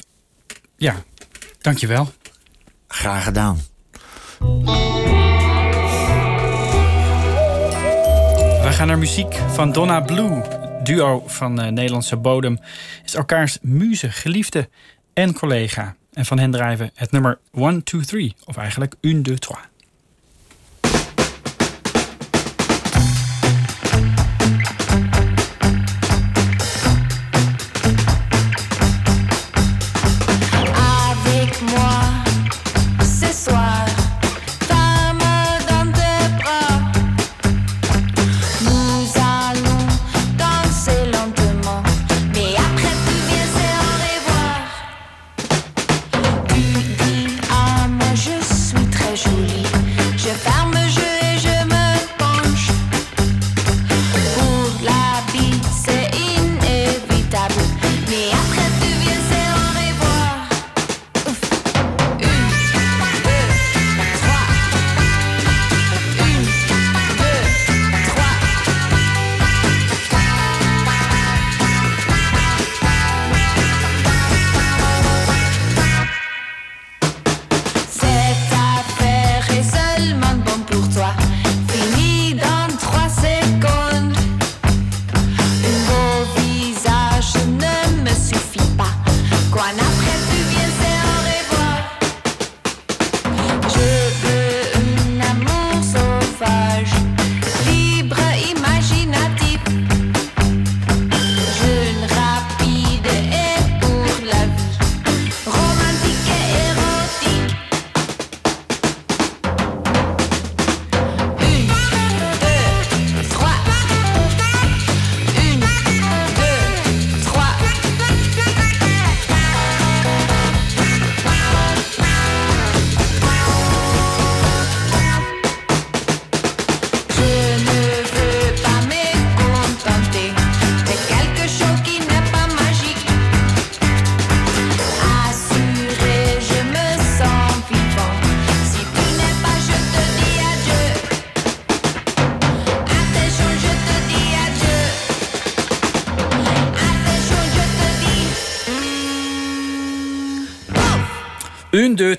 ja, dank je wel. Graag gedaan. We gaan naar muziek van Donna Blue. Duo van uh, Nederlandse bodem is elkaars muze, geliefde en collega. En van hen drijven het nummer 1, 2, 3. Of eigenlijk 1, 2, 3.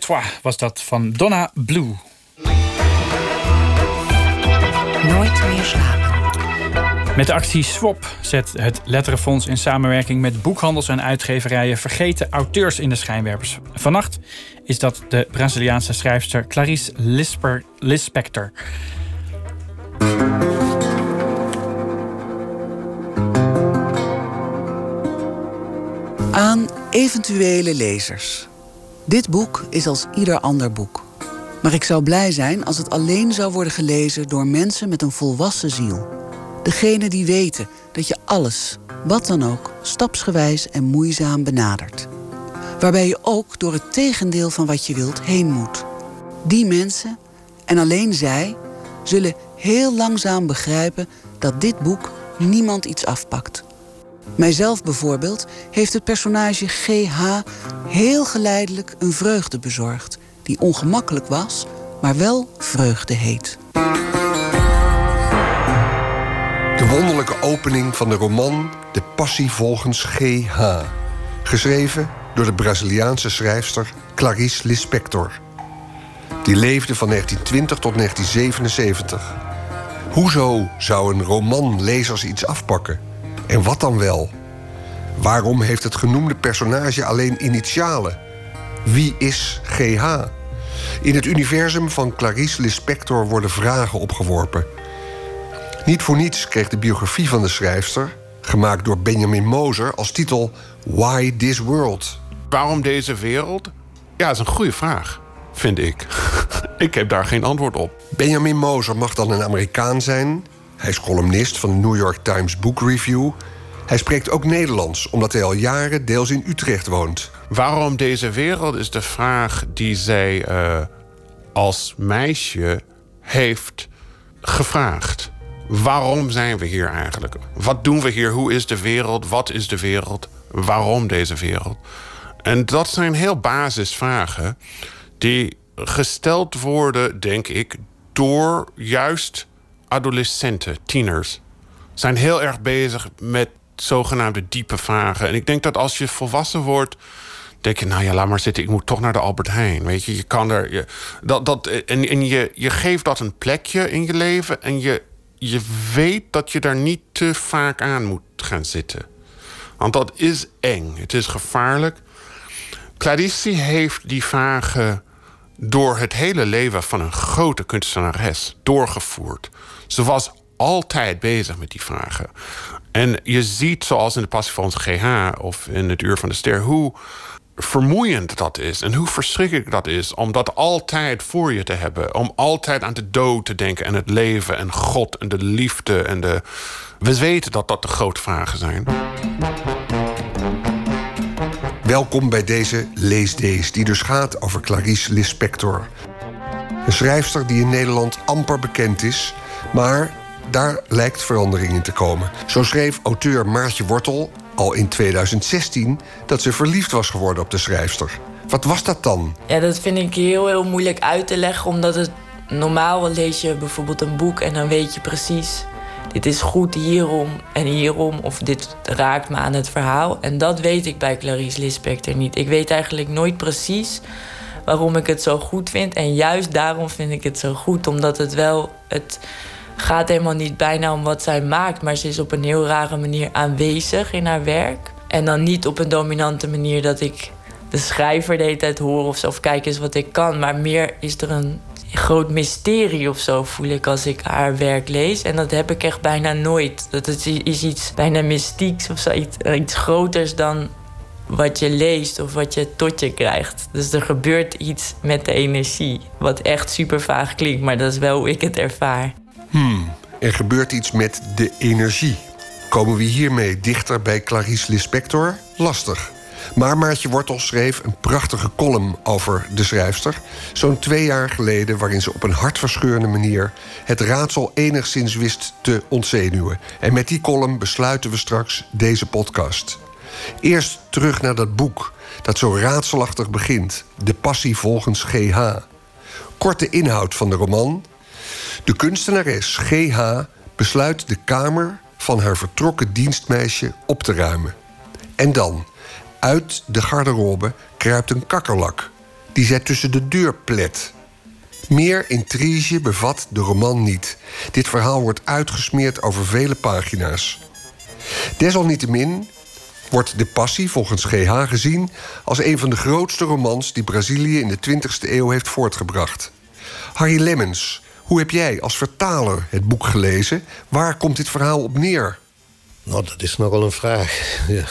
2, 3 was dat van Donna Blue. Nooit meer slapen. Met de actie Swap zet het Letterenfonds in samenwerking met boekhandels en uitgeverijen vergeten auteurs in de schijnwerpers. Vannacht is dat de Braziliaanse schrijfster Clarice Lisper, Lispector. Aan eventuele lezers. Dit boek is als ieder ander boek. Maar ik zou blij zijn als het alleen zou worden gelezen door mensen met een volwassen ziel. Degene die weten dat je alles, wat dan ook, stapsgewijs en moeizaam benadert. Waarbij je ook door het tegendeel van wat je wilt heen moet. Die mensen, en alleen zij, zullen heel langzaam begrijpen dat dit boek niemand iets afpakt. Mijzelf bijvoorbeeld heeft het personage GH heel geleidelijk een vreugde bezorgd, die ongemakkelijk was, maar wel vreugde heet. De wonderlijke opening van de roman De Passie volgens G.H. Geschreven door de Braziliaanse schrijfster Clarice Lispector. Die leefde van 1920 tot 1977. Hoezo zou een roman lezers iets afpakken? En wat dan wel? Waarom heeft het genoemde personage alleen initialen? Wie is GH? In het universum van Clarice Lispector worden vragen opgeworpen. Niet voor niets kreeg de biografie van de schrijfster, gemaakt door Benjamin Moser, als titel Why This World? Waarom deze wereld? Ja, dat is een goede vraag, vind ik. ik heb daar geen antwoord op. Benjamin Moser mag dan een Amerikaan zijn. Hij is columnist van de New York Times Book Review. Hij spreekt ook Nederlands, omdat hij al jaren deels in Utrecht woont. Waarom deze wereld is de vraag die zij uh, als meisje heeft gevraagd. Waarom zijn we hier eigenlijk? Wat doen we hier? Hoe is de wereld? Wat is de wereld? Waarom deze wereld? En dat zijn heel basisvragen die gesteld worden, denk ik, door juist adolescenten, tieners. Zijn heel erg bezig met zogenaamde diepe vragen. En ik denk dat als je volwassen wordt, denk je, nou ja, laat maar zitten, ik moet toch naar de Albert Heijn. Weet je, je kan er. Je, dat, dat, en en je, je geeft dat een plekje in je leven en je, je weet dat je daar niet te vaak aan moet gaan zitten. Want dat is eng, het is gevaarlijk. Clarice heeft die vragen door het hele leven van een grote kunstenares doorgevoerd. Ze was altijd bezig met die vragen. En je ziet, zoals in de Passie van onze GH of in het Uur van de Ster, hoe vermoeiend dat is en hoe verschrikkelijk dat is om dat altijd voor je te hebben. Om altijd aan de dood te denken en het leven en God en de liefde en de. We weten dat dat de grote vragen zijn. Welkom bij deze Leesdays, die dus gaat over Clarice Lispector. Een schrijfster die in Nederland amper bekend is, maar daar lijkt verandering in te komen. Zo schreef auteur Maartje Wortel al in 2016 dat ze verliefd was geworden op de schrijfster. Wat was dat dan? Ja, dat vind ik heel, heel moeilijk uit te leggen, omdat het normaal lees je bijvoorbeeld een boek en dan weet je precies. Dit is goed hierom en hierom, of dit raakt me aan het verhaal. En dat weet ik bij Clarice Lispector niet. Ik weet eigenlijk nooit precies waarom ik het zo goed vind. En juist daarom vind ik het zo goed, omdat het wel het gaat helemaal niet bijna om wat zij maakt, maar ze is op een heel rare manier aanwezig in haar werk. En dan niet op een dominante manier dat ik de schrijver de hele tijd hoor of zo, of kijk eens wat ik kan. Maar meer is er een groot mysterie of zo, voel ik als ik haar werk lees. En dat heb ik echt bijna nooit. Dat het is iets bijna mystieks of zo, iets, iets groters dan wat je leest of wat je tot je krijgt. Dus er gebeurt iets met de energie. Wat echt super vaag klinkt, maar dat is wel hoe ik het ervaar. Hmm, er gebeurt iets met de energie. Komen we hiermee dichter bij Clarice Lispector? Lastig. Maar Maartje Wortel schreef een prachtige column over de schrijfster. Zo'n twee jaar geleden, waarin ze op een hartverscheurende manier het raadsel enigszins wist te ontzenuwen. En met die column besluiten we straks deze podcast. Eerst terug naar dat boek dat zo raadselachtig begint: De Passie volgens GH. Korte inhoud van de roman. De kunstenares GH besluit de kamer van haar vertrokken dienstmeisje op te ruimen. En dan, uit de garderobe kruipt een kakkerlak. die zij tussen de deur plet. Meer intrige bevat de roman niet. Dit verhaal wordt uitgesmeerd over vele pagina's. Desalniettemin wordt De Passie volgens GH gezien als een van de grootste romans die Brazilië in de 20e eeuw heeft voortgebracht. Harry Lemmens, hoe heb jij als vertaler het boek gelezen? Waar komt dit verhaal op neer? Nou, dat is nogal een vraag. ja.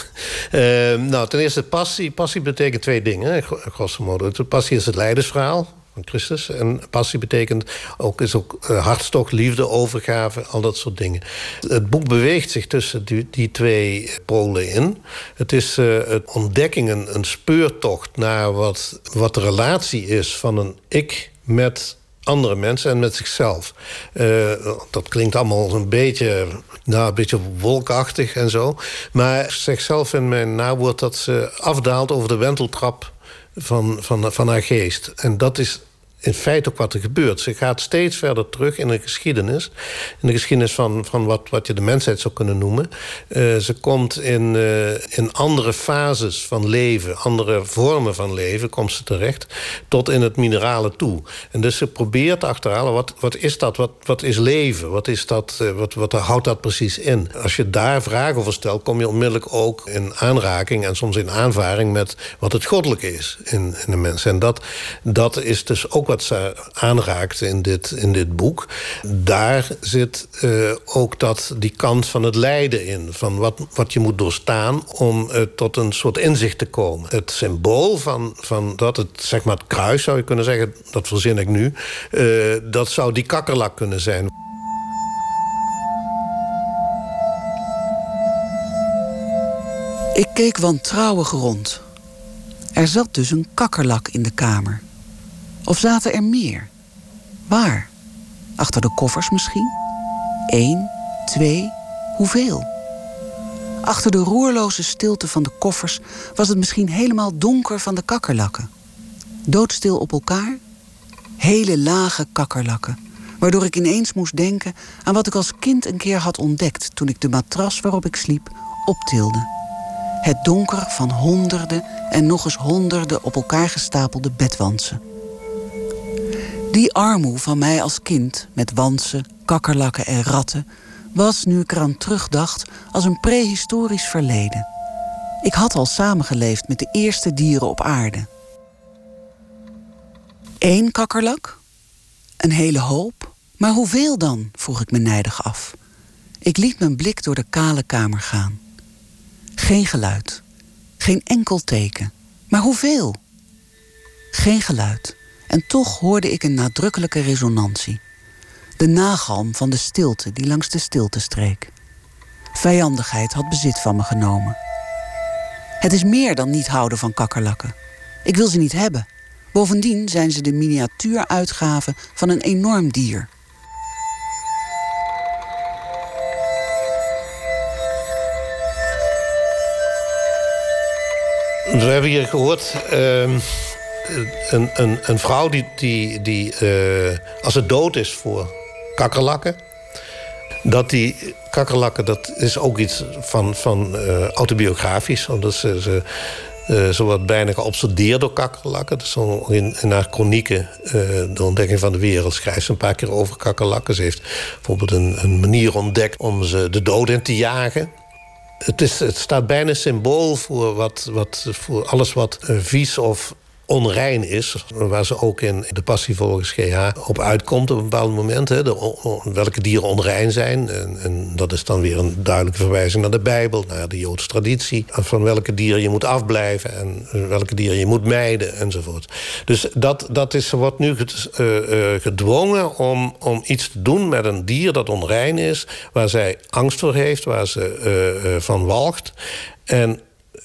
Uh, nou, ten eerste, passie. Passie betekent twee dingen, grosso modo. Passie is het leidersverhaal van Christus. En passie betekent ook, is ook uh, hartstocht, liefde, overgave, al dat soort dingen. Het boek beweegt zich tussen die, die twee polen in. Het is uh, het ontdekking, een, een speurtocht naar wat, wat de relatie is van een ik met andere mensen en met zichzelf. Uh, dat klinkt allemaal een beetje, nou, een beetje wolkachtig en zo. Maar zichzelf in mijn nawoord dat ze afdaalt over de wenteltrap van, van, van haar geest. En dat is in feite ook wat er gebeurt. Ze gaat steeds verder terug in de geschiedenis. In de geschiedenis van, van wat, wat je de mensheid zou kunnen noemen. Uh, ze komt in, uh, in andere fases van leven, andere vormen van leven, komt ze terecht. Tot in het minerale toe. En dus ze probeert achterhalen, wat, wat is dat? Wat, wat is leven? Wat, is dat, uh, wat, wat houdt dat precies in? Als je daar vragen over stelt, kom je onmiddellijk ook in aanraking... en soms in aanvaring met wat het goddelijke is in, in de mens. En dat, dat is dus ook wat ze aanraakt in dit, in dit boek... daar zit uh, ook dat, die kant van het lijden in. Van wat, wat je moet doorstaan om uh, tot een soort inzicht te komen. Het symbool van, van dat, het, zeg maar het kruis zou je kunnen zeggen... dat verzin ik nu, uh, dat zou die kakkerlak kunnen zijn. Ik keek wantrouwig rond. Er zat dus een kakkerlak in de kamer. Of zaten er meer? Waar? Achter de koffers misschien? Eén, twee, hoeveel? Achter de roerloze stilte van de koffers was het misschien helemaal donker van de kakkerlakken. Doodstil op elkaar? Hele lage kakkerlakken, waardoor ik ineens moest denken aan wat ik als kind een keer had ontdekt toen ik de matras waarop ik sliep optilde. Het donker van honderden en nog eens honderden op elkaar gestapelde bedwansen. Die armoe van mij als kind, met wansen, kakkerlakken en ratten, was, nu ik eraan terugdacht, als een prehistorisch verleden. Ik had al samengeleefd met de eerste dieren op aarde. Eén kakkerlak? Een hele hoop? Maar hoeveel dan? vroeg ik me nijdig af. Ik liet mijn blik door de kale kamer gaan. Geen geluid. Geen enkel teken. Maar hoeveel? Geen geluid. En toch hoorde ik een nadrukkelijke resonantie. De nagalm van de stilte die langs de stilte streek. Vijandigheid had bezit van me genomen. Het is meer dan niet houden van kakkerlakken. Ik wil ze niet hebben. Bovendien zijn ze de miniatuuruitgave van een enorm dier. We hebben hier gehoord uh, een, een, een, vrouw die, die, die uh, als het dood is voor kakkerlakken... dat die kakkerlakken, dat is ook iets van, van uh, autobiografisch. Omdat ze, uh, ze wordt bijna geobsedeerd door kakkerlakken. Dus in, in haar chronieken, de ontdekking van de wereld... schrijft ze een paar keer over kakkerlakken. Ze heeft bijvoorbeeld een, een manier ontdekt om ze de dood in te jagen het, is, het staat bijna symbool voor, wat, wat, voor alles wat vies of onrein is. Waar ze ook in de passie volgens GH op uitkomt op een bepaald moment. Hè, welke dieren onrein zijn. En, en, dat is dan weer een duidelijke verwijzing naar de Bijbel, naar de Joodse traditie. Van welke dieren je moet afblijven en welke dieren je moet mijden enzovoort. Dus dat, dat is, wordt nu gedwongen om, om iets te doen met een dier dat onrein is. Waar zij angst voor heeft, waar ze van walgt. En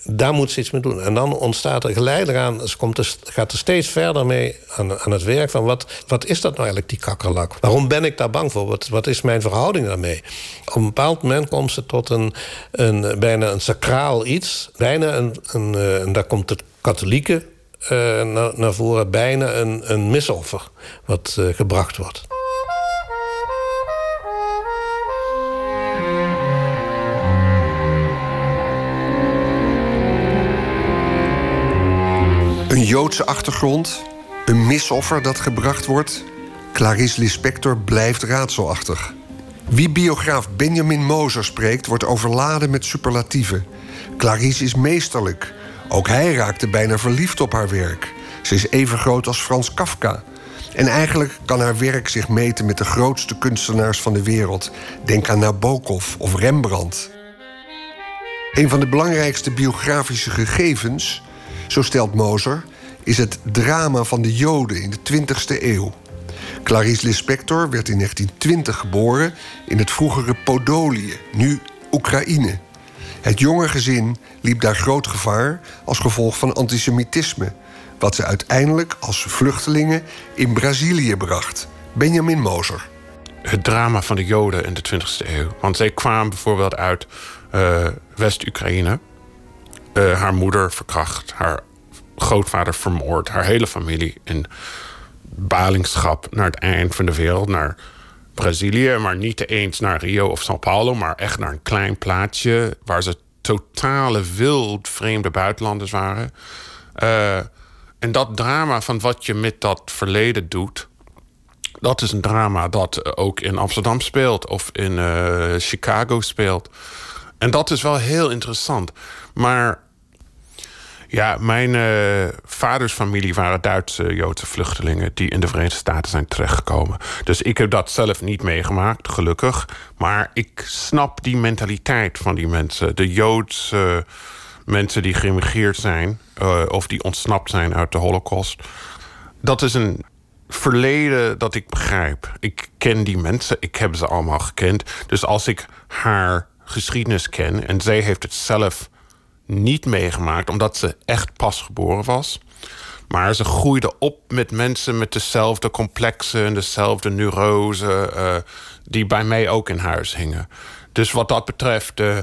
daar moet ze iets mee doen. En dan ontstaat er geleidelijk aan, ze komt gaat er steeds verder mee aan, aan het werk van wat, wat is dat nou eigenlijk, die kakkerlak? Waarom ben ik daar bang voor? Wat, wat is mijn verhouding daarmee? Op een bepaald moment komt ze tot een, een bijna een sacraal iets. Bijna een, een, en daar komt de katholieke uh, naar, voren, bijna een, een misoffer wat uh, gebracht wordt. Een Joodse achtergrond, een misoffer dat gebracht wordt. Clarice Lispector blijft raadselachtig. Wie biograaf Benjamin Moser spreekt, wordt overladen met superlatieven. Clarice is meesterlijk. Ook hij raakte bijna verliefd op haar werk. Ze is even groot als Frans Kafka. En eigenlijk kan haar werk zich meten met de grootste kunstenaars van de wereld. Denk aan Nabokov of Rembrandt. Een van de belangrijkste biografische gegevens, zo stelt Moser, is het drama van de Joden in de 20e eeuw. Clarice Lispector werd in 1920 geboren in het vroegere Podolië, nu Oekraïne. Het jonge gezin liep daar groot gevaar als gevolg van antisemitisme, wat ze uiteindelijk als vluchtelingen in Brazilië bracht. Benjamin Moser. Het drama van de Joden in de 20e eeuw. Want zij kwamen bijvoorbeeld uit uh, West-Oekraïne. Uh, haar moeder verkracht, haar grootvader vermoord, haar hele familie in balingschap naar het eind van de wereld, naar Brazilië, maar niet eens naar Rio of São Paulo, maar echt naar een klein plaatsje waar ze totale wild vreemde buitenlanders waren. Uh, en dat drama van wat je met dat verleden doet, dat is een drama dat ook in Amsterdam speelt of in Chicago speelt. En dat is wel heel interessant. Maar ja, mijn uh, vaders familie waren Duitse Joodse vluchtelingen die in de Verenigde Staten zijn terechtgekomen. Dus ik heb dat zelf niet meegemaakt, gelukkig. Maar ik snap die mentaliteit van die mensen. De Joodse mensen die geïmigreerd zijn uh, of die ontsnapt zijn uit de Holocaust. Dat is een verleden dat ik begrijp. Ik ken die mensen, ik heb ze allemaal gekend. Dus als ik haar geschiedenis ken en zij heeft het zelf niet meegemaakt, omdat ze echt pas geboren was. Maar ze groeide op met mensen met dezelfde complexen en dezelfde neurose, uh, die bij mij ook in huis hingen. Dus wat dat betreft. Uh,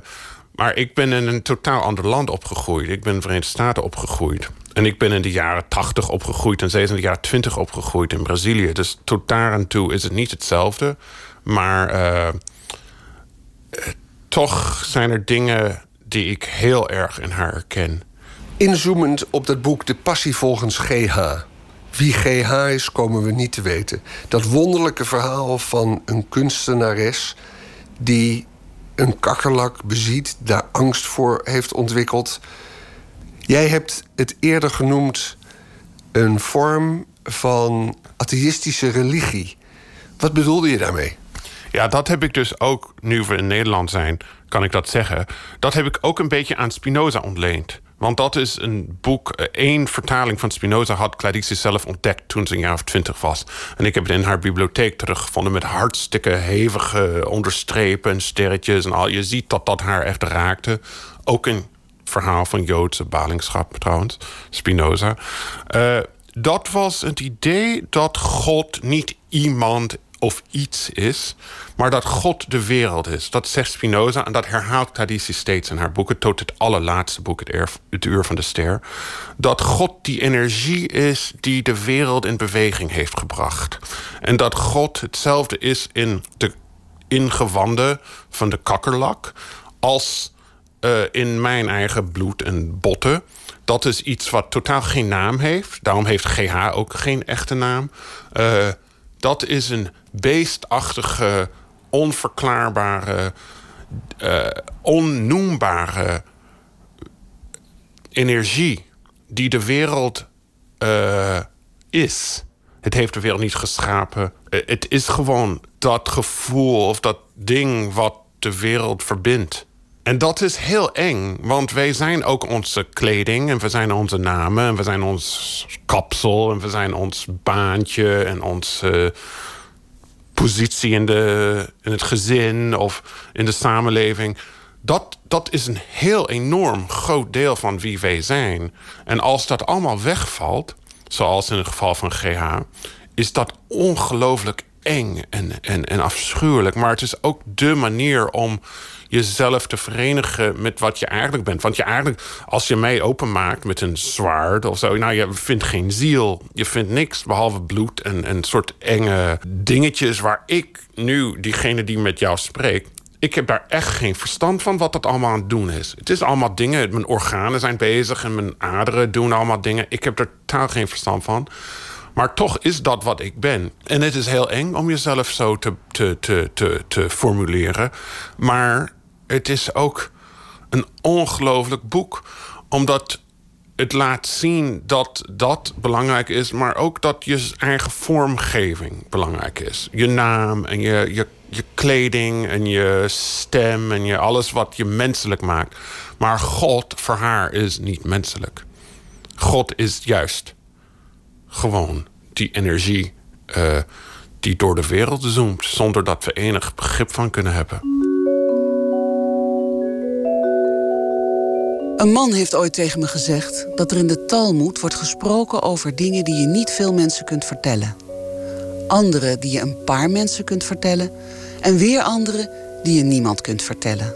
maar ik ben in een totaal ander land opgegroeid. Ik ben in de Verenigde Staten opgegroeid. En ik ben in de jaren 80 opgegroeid en is in de jaren 20 opgegroeid in Brazilië. Dus tot daar en toe is het niet hetzelfde. Maar uh, toch zijn er dingen die ik heel erg in haar herken. Inzoomend op dat boek De Passie volgens GH. Wie GH is, komen we niet te weten. Dat wonderlijke verhaal van een kunstenares die een kakkerlak beziet, daar angst voor heeft ontwikkeld. Jij hebt het eerder genoemd een vorm van atheïstische religie. Wat bedoelde je daarmee? Ja, dat heb ik dus ook, nu we in Nederland zijn, kan ik dat zeggen. Dat heb ik ook een beetje aan Spinoza ontleend. Want dat is een boek, eh, één vertaling van Spinoza had Clarice zelf ontdekt toen ze een jaar of twintig was. En ik heb het in haar bibliotheek teruggevonden met hartstikke hevige onderstrepen en sterretjes en al. Je ziet dat dat haar echt raakte. Ook een verhaal van Joodse balingschap trouwens, Spinoza. Uh, dat was het idee dat God niet iemand of iets is, maar dat God de wereld is. Dat zegt Spinoza en dat herhaalt Traditie steeds in haar boeken, tot het allerlaatste boek, het, Uur van de Ster. Dat God die energie is die de wereld in beweging heeft gebracht. En dat God hetzelfde is in de ingewanden van de kakkerlak als uh, in mijn eigen bloed en botten. Dat is iets wat totaal geen naam heeft. Daarom heeft GH ook geen echte naam. Uh, dat is een beestachtige, onverklaarbare, uh, onnoembare energie die de wereld uh, is. Het heeft de wereld niet geschapen. Uh, het is gewoon dat gevoel of dat ding wat de wereld verbindt. En dat is heel eng, want wij zijn ook onze kleding en we zijn onze namen en we zijn ons kapsel en we zijn ons baantje en onze positie in, de, in het gezin of in de samenleving. Dat, dat is een heel enorm groot deel van wie wij zijn. En als dat allemaal wegvalt, zoals in het geval van GH, is dat ongelooflijk eng en, en, en afschuwelijk. Maar het is ook de manier om jezelf te verenigen met wat je eigenlijk bent. Want je eigenlijk, als je mij openmaakt met een zwaard of zo, nou, je vindt geen ziel. Je vindt niks behalve bloed en een soort enge dingetjes waar ik nu, diegene die met jou spreekt, ik heb daar echt geen verstand van wat dat allemaal aan het doen is. Het is allemaal dingen, mijn organen zijn bezig en mijn aderen doen allemaal dingen. Ik heb er totaal geen verstand van. Maar toch is dat wat ik ben. En het is heel eng om jezelf zo te, te, te, te, te formuleren. Maar het is ook een ongelooflijk boek. Omdat het laat zien dat dat belangrijk is, maar ook dat je eigen vormgeving belangrijk is. Je naam en je, je, je kleding en je stem en je, alles wat je menselijk maakt. Maar God voor haar is niet menselijk. God is juist gewoon die energie uh, die door de wereld zoomt, zonder dat we enig begrip van kunnen hebben. Een man heeft ooit tegen me gezegd dat er in de Talmud wordt gesproken over dingen die je niet veel mensen kunt vertellen. Andere die je een paar mensen kunt vertellen en weer andere die je niemand kunt vertellen.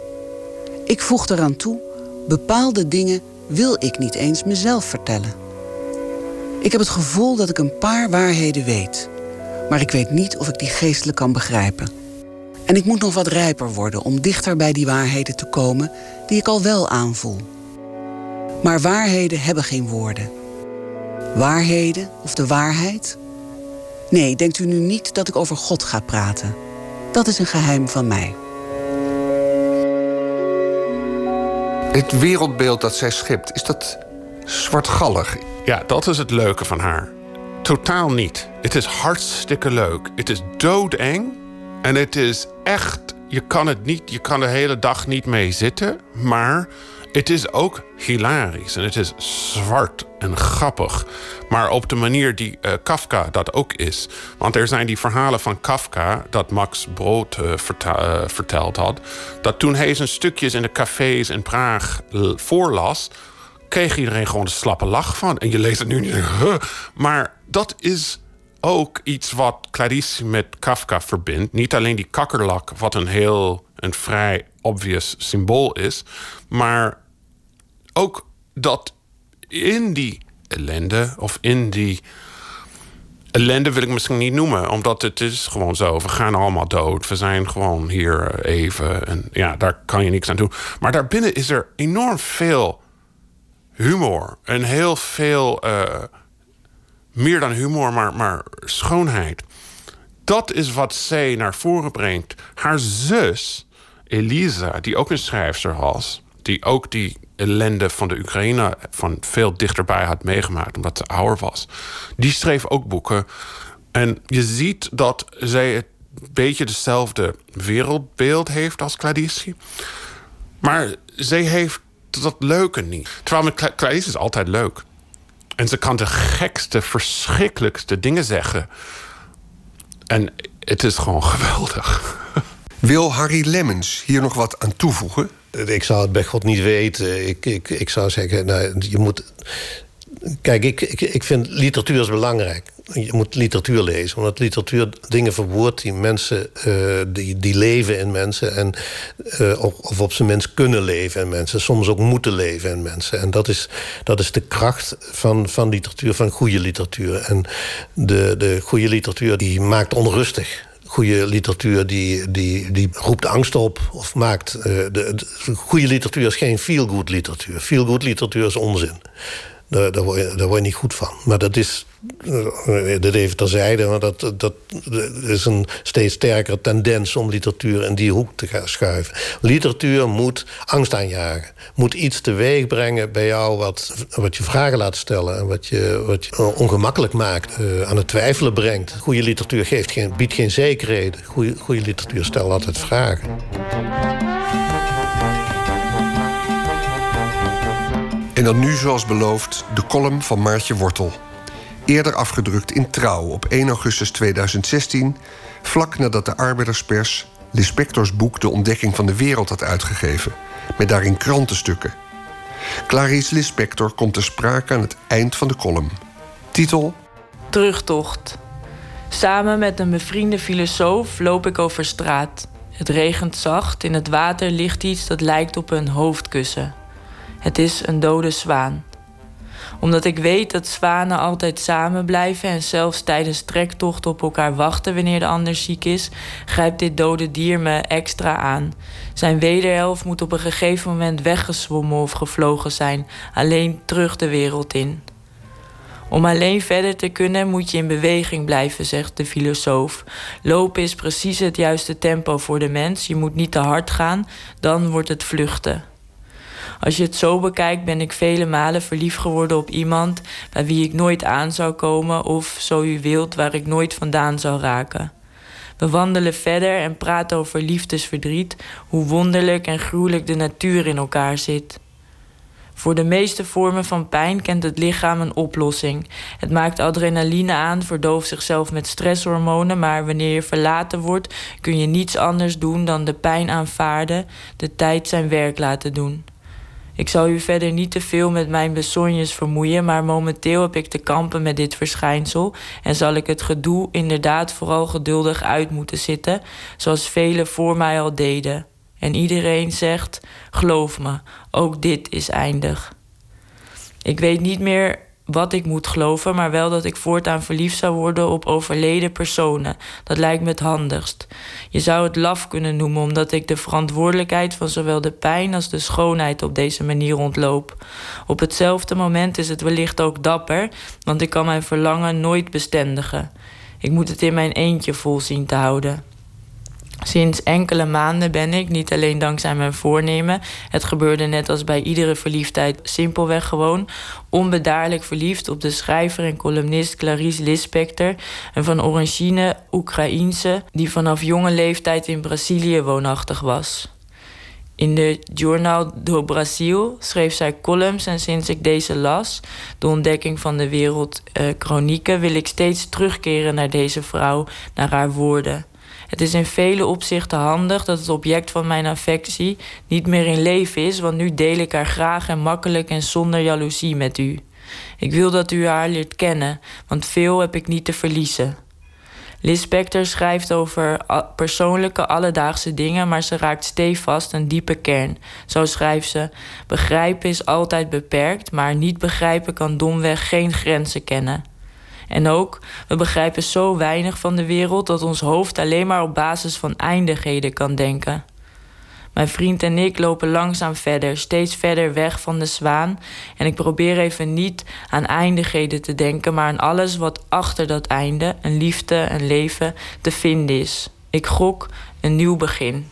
Ik voeg eraan toe, bepaalde dingen wil ik niet eens mezelf vertellen. Ik heb het gevoel dat ik een paar waarheden weet, maar ik weet niet of ik die geestelijk kan begrijpen. En ik moet nog wat rijper worden om dichter bij die waarheden te komen die ik al wel aanvoel. Maar waarheden hebben geen woorden. Waarheden of de waarheid? Nee, denkt u nu niet dat ik over God ga praten. Dat is een geheim van mij. Het wereldbeeld dat zij schept, is dat zwartgallig? Ja, dat is het leuke van haar. Totaal niet. Het is hartstikke leuk. Het is doodeng. En het is echt... Je kan het niet... Je kan de hele dag niet mee zitten. Maar het is ook hilarisch en het is zwart en grappig. Maar op de manier die uh, Kafka dat ook is. Want er zijn die verhalen van Kafka dat Max Brood uh, verteld had. Dat toen hij zijn stukjes in de cafés in Praag voorlas kreeg iedereen gewoon een slappe lach van. En je leest het nu niet. Huh. Maar dat is ook iets wat Clarice met Kafka verbindt. Niet alleen die kakkerlak, wat een heel een vrij obvious symbool is. Maar ook dat in die ellende of in die ellende wil ik misschien niet noemen, omdat het is gewoon zo. We gaan allemaal dood. We zijn gewoon hier even. En ja, daar kan je niks aan doen. Maar daarbinnen is er enorm veel humor. En heel veel, uh, meer dan humor, maar, maar schoonheid. Dat is wat zij naar voren brengt. Haar zus, Elisa, die ook een schrijfster was... die ook die ellende van de Oekraïne van veel dichterbij had meegemaakt... omdat ze ouder was. Die schreef ook boeken. En je ziet dat zij een beetje dezelfde wereldbeeld heeft als Cladici. Maar zij heeft dat leuke niet. Terwijl met is altijd leuk. En ze kan de gekste, verschrikkelijkste dingen zeggen. En het is gewoon geweldig. Wil Harry Lemmens hier nog wat aan toevoegen? Ik zou het bij God niet weten. Ik, ik, ik zou zeggen, nou, je moet. Kijk, ik, ik, ik vind literatuur is belangrijk je moet literatuur lezen. Omdat literatuur dingen verwoordt die mensen... Uh, die, die leven in mensen. En, uh, of op zijn minst kunnen leven in mensen. Soms ook moeten leven in mensen. En dat is, dat is de kracht van, van literatuur, van goede literatuur. En de, de goede literatuur die maakt onrustig goede literatuur die, die, die roept angst op of maakt... De, de, goede literatuur is geen feel-good literatuur. Feel-good literatuur is onzin. Daar, daar, word je, daar word je niet goed van. Maar dat is, eh, dat even terzijde, maar dat, dat is een steeds sterkere tendens om literatuur in die hoek te gaan schuiven. Literatuur moet angst aanjagen. Moet iets teweeg brengen bij jou wat, wat je vragen laat stellen en wat je, wat je ongemakkelijk maakt, uh, aan het twijfelen brengt. Goede literatuur geeft geen, biedt geen zekerheden. Goede, goede literatuur stelt altijd vragen. En dan nu, zoals beloofd, de column van Maartje Wortel. Eerder afgedrukt in Trouw op 1 augustus 2016... vlak nadat de arbeiderspers Lispectors boek De Ontdekking van de Wereld had uitgegeven... met daarin krantenstukken. Clarice Lispector komt ter sprake aan het eind van de column. Titel... Terugtocht. Samen met een bevriende filosoof loop ik over straat. Het regent zacht, in het water ligt iets dat lijkt op een hoofdkussen... Het is een dode zwaan. Omdat ik weet dat zwanen altijd samen blijven en zelfs tijdens trektochten op elkaar wachten wanneer de ander ziek is, grijpt dit dode dier me extra aan. Zijn wederhelft moet op een gegeven moment weggezwommen of gevlogen zijn, alleen terug de wereld in. Om alleen verder te kunnen moet je in beweging blijven, zegt de filosoof. Lopen is precies het juiste tempo voor de mens. Je moet niet te hard gaan, dan wordt het vluchten. Als je het zo bekijkt, ben ik vele malen verliefd geworden op iemand bij wie ik nooit aan zou komen of, zo u wilt, waar ik nooit vandaan zou raken. We wandelen verder en praten over liefdesverdriet, hoe wonderlijk en gruwelijk de natuur in elkaar zit. Voor de meeste vormen van pijn kent het lichaam een oplossing. Het maakt adrenaline aan, verdooft zichzelf met stresshormonen, maar wanneer je verlaten wordt, kun je niets anders doen dan de pijn aanvaarden, de tijd zijn werk laten doen. Ik zal u verder niet te veel met mijn besonjes vermoeien, maar momenteel heb ik te kampen met dit verschijnsel en zal ik het gedoe inderdaad vooral geduldig uit moeten zitten, zoals velen voor mij al deden. En iedereen zegt: geloof me, ook dit is eindig. Ik weet niet meer wat ik moet geloven, maar wel dat ik voortaan verliefd zou worden op overleden personen. Dat lijkt me het handigst. Je zou het laf kunnen noemen, omdat ik de verantwoordelijkheid van zowel de pijn als de schoonheid op deze manier ontloop. Op hetzelfde moment is het wellicht ook dapper, want ik kan mijn verlangen nooit bestendigen. Ik moet het in mijn eentje vol zien te houden. Sinds enkele maanden ben ik, niet alleen dankzij mijn voornemen, het gebeurde net als bij iedere verliefdheid simpelweg gewoon, onbedaarlijk verliefd op de schrijver en columnist Clarice Lispector, een van origine Oekraïense, die vanaf jonge leeftijd in Brazilië woonachtig was. In de Jornal do Brasil schreef zij columns en sinds ik deze las, de ontdekking van de wereld chronieken, wil ik steeds terugkeren naar deze vrouw, naar haar woorden. Het is in vele opzichten handig dat het object van mijn affectie niet meer in leven is, want nu deel ik haar graag en makkelijk en zonder jaloezie met u. Ik wil dat u haar leert kennen, want veel heb ik niet te verliezen. Liz Spector schrijft over persoonlijke alledaagse dingen, maar ze raakt stevast een diepe kern. Zo schrijft ze: Begrijpen is altijd beperkt, maar niet begrijpen kan domweg geen grenzen kennen. En ook, we begrijpen zo weinig van de wereld dat ons hoofd alleen maar op basis van eindigheden kan denken. Mijn vriend en ik lopen langzaam verder, steeds verder weg van de zwaan. En ik probeer even niet aan eindigheden te denken, maar aan alles wat achter dat einde, een liefde, een leven, te vinden is. Ik gok een nieuw begin.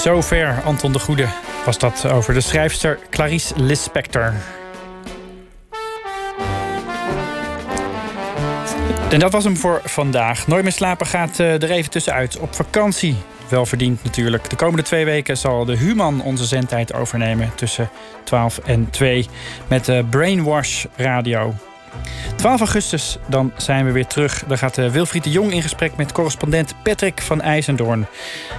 Zover, Anton de Goede, was dat over de schrijfster Clarice Lispector. En dat was hem voor vandaag. Nooit meer slapen gaat eh, er even tussenuit. Op vakantie. Wel verdiend natuurlijk. De komende twee weken zal de Human onze zendtijd overnemen. Tussen 12 en 2. Met de Brainwash Radio. 12 augustus, dan zijn we weer terug. Dan gaat uh, Wilfried de Jong in gesprek met correspondent Patrick van IJsendoorn.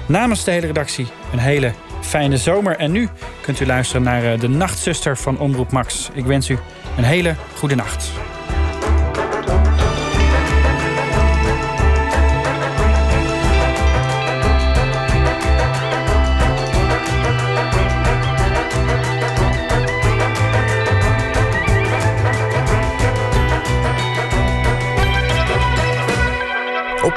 Namens de hele redactie een hele fijne zomer. En nu kunt u luisteren naar uh, de Nachtzuster van Omroep Max. Ik wens u een hele goede nacht.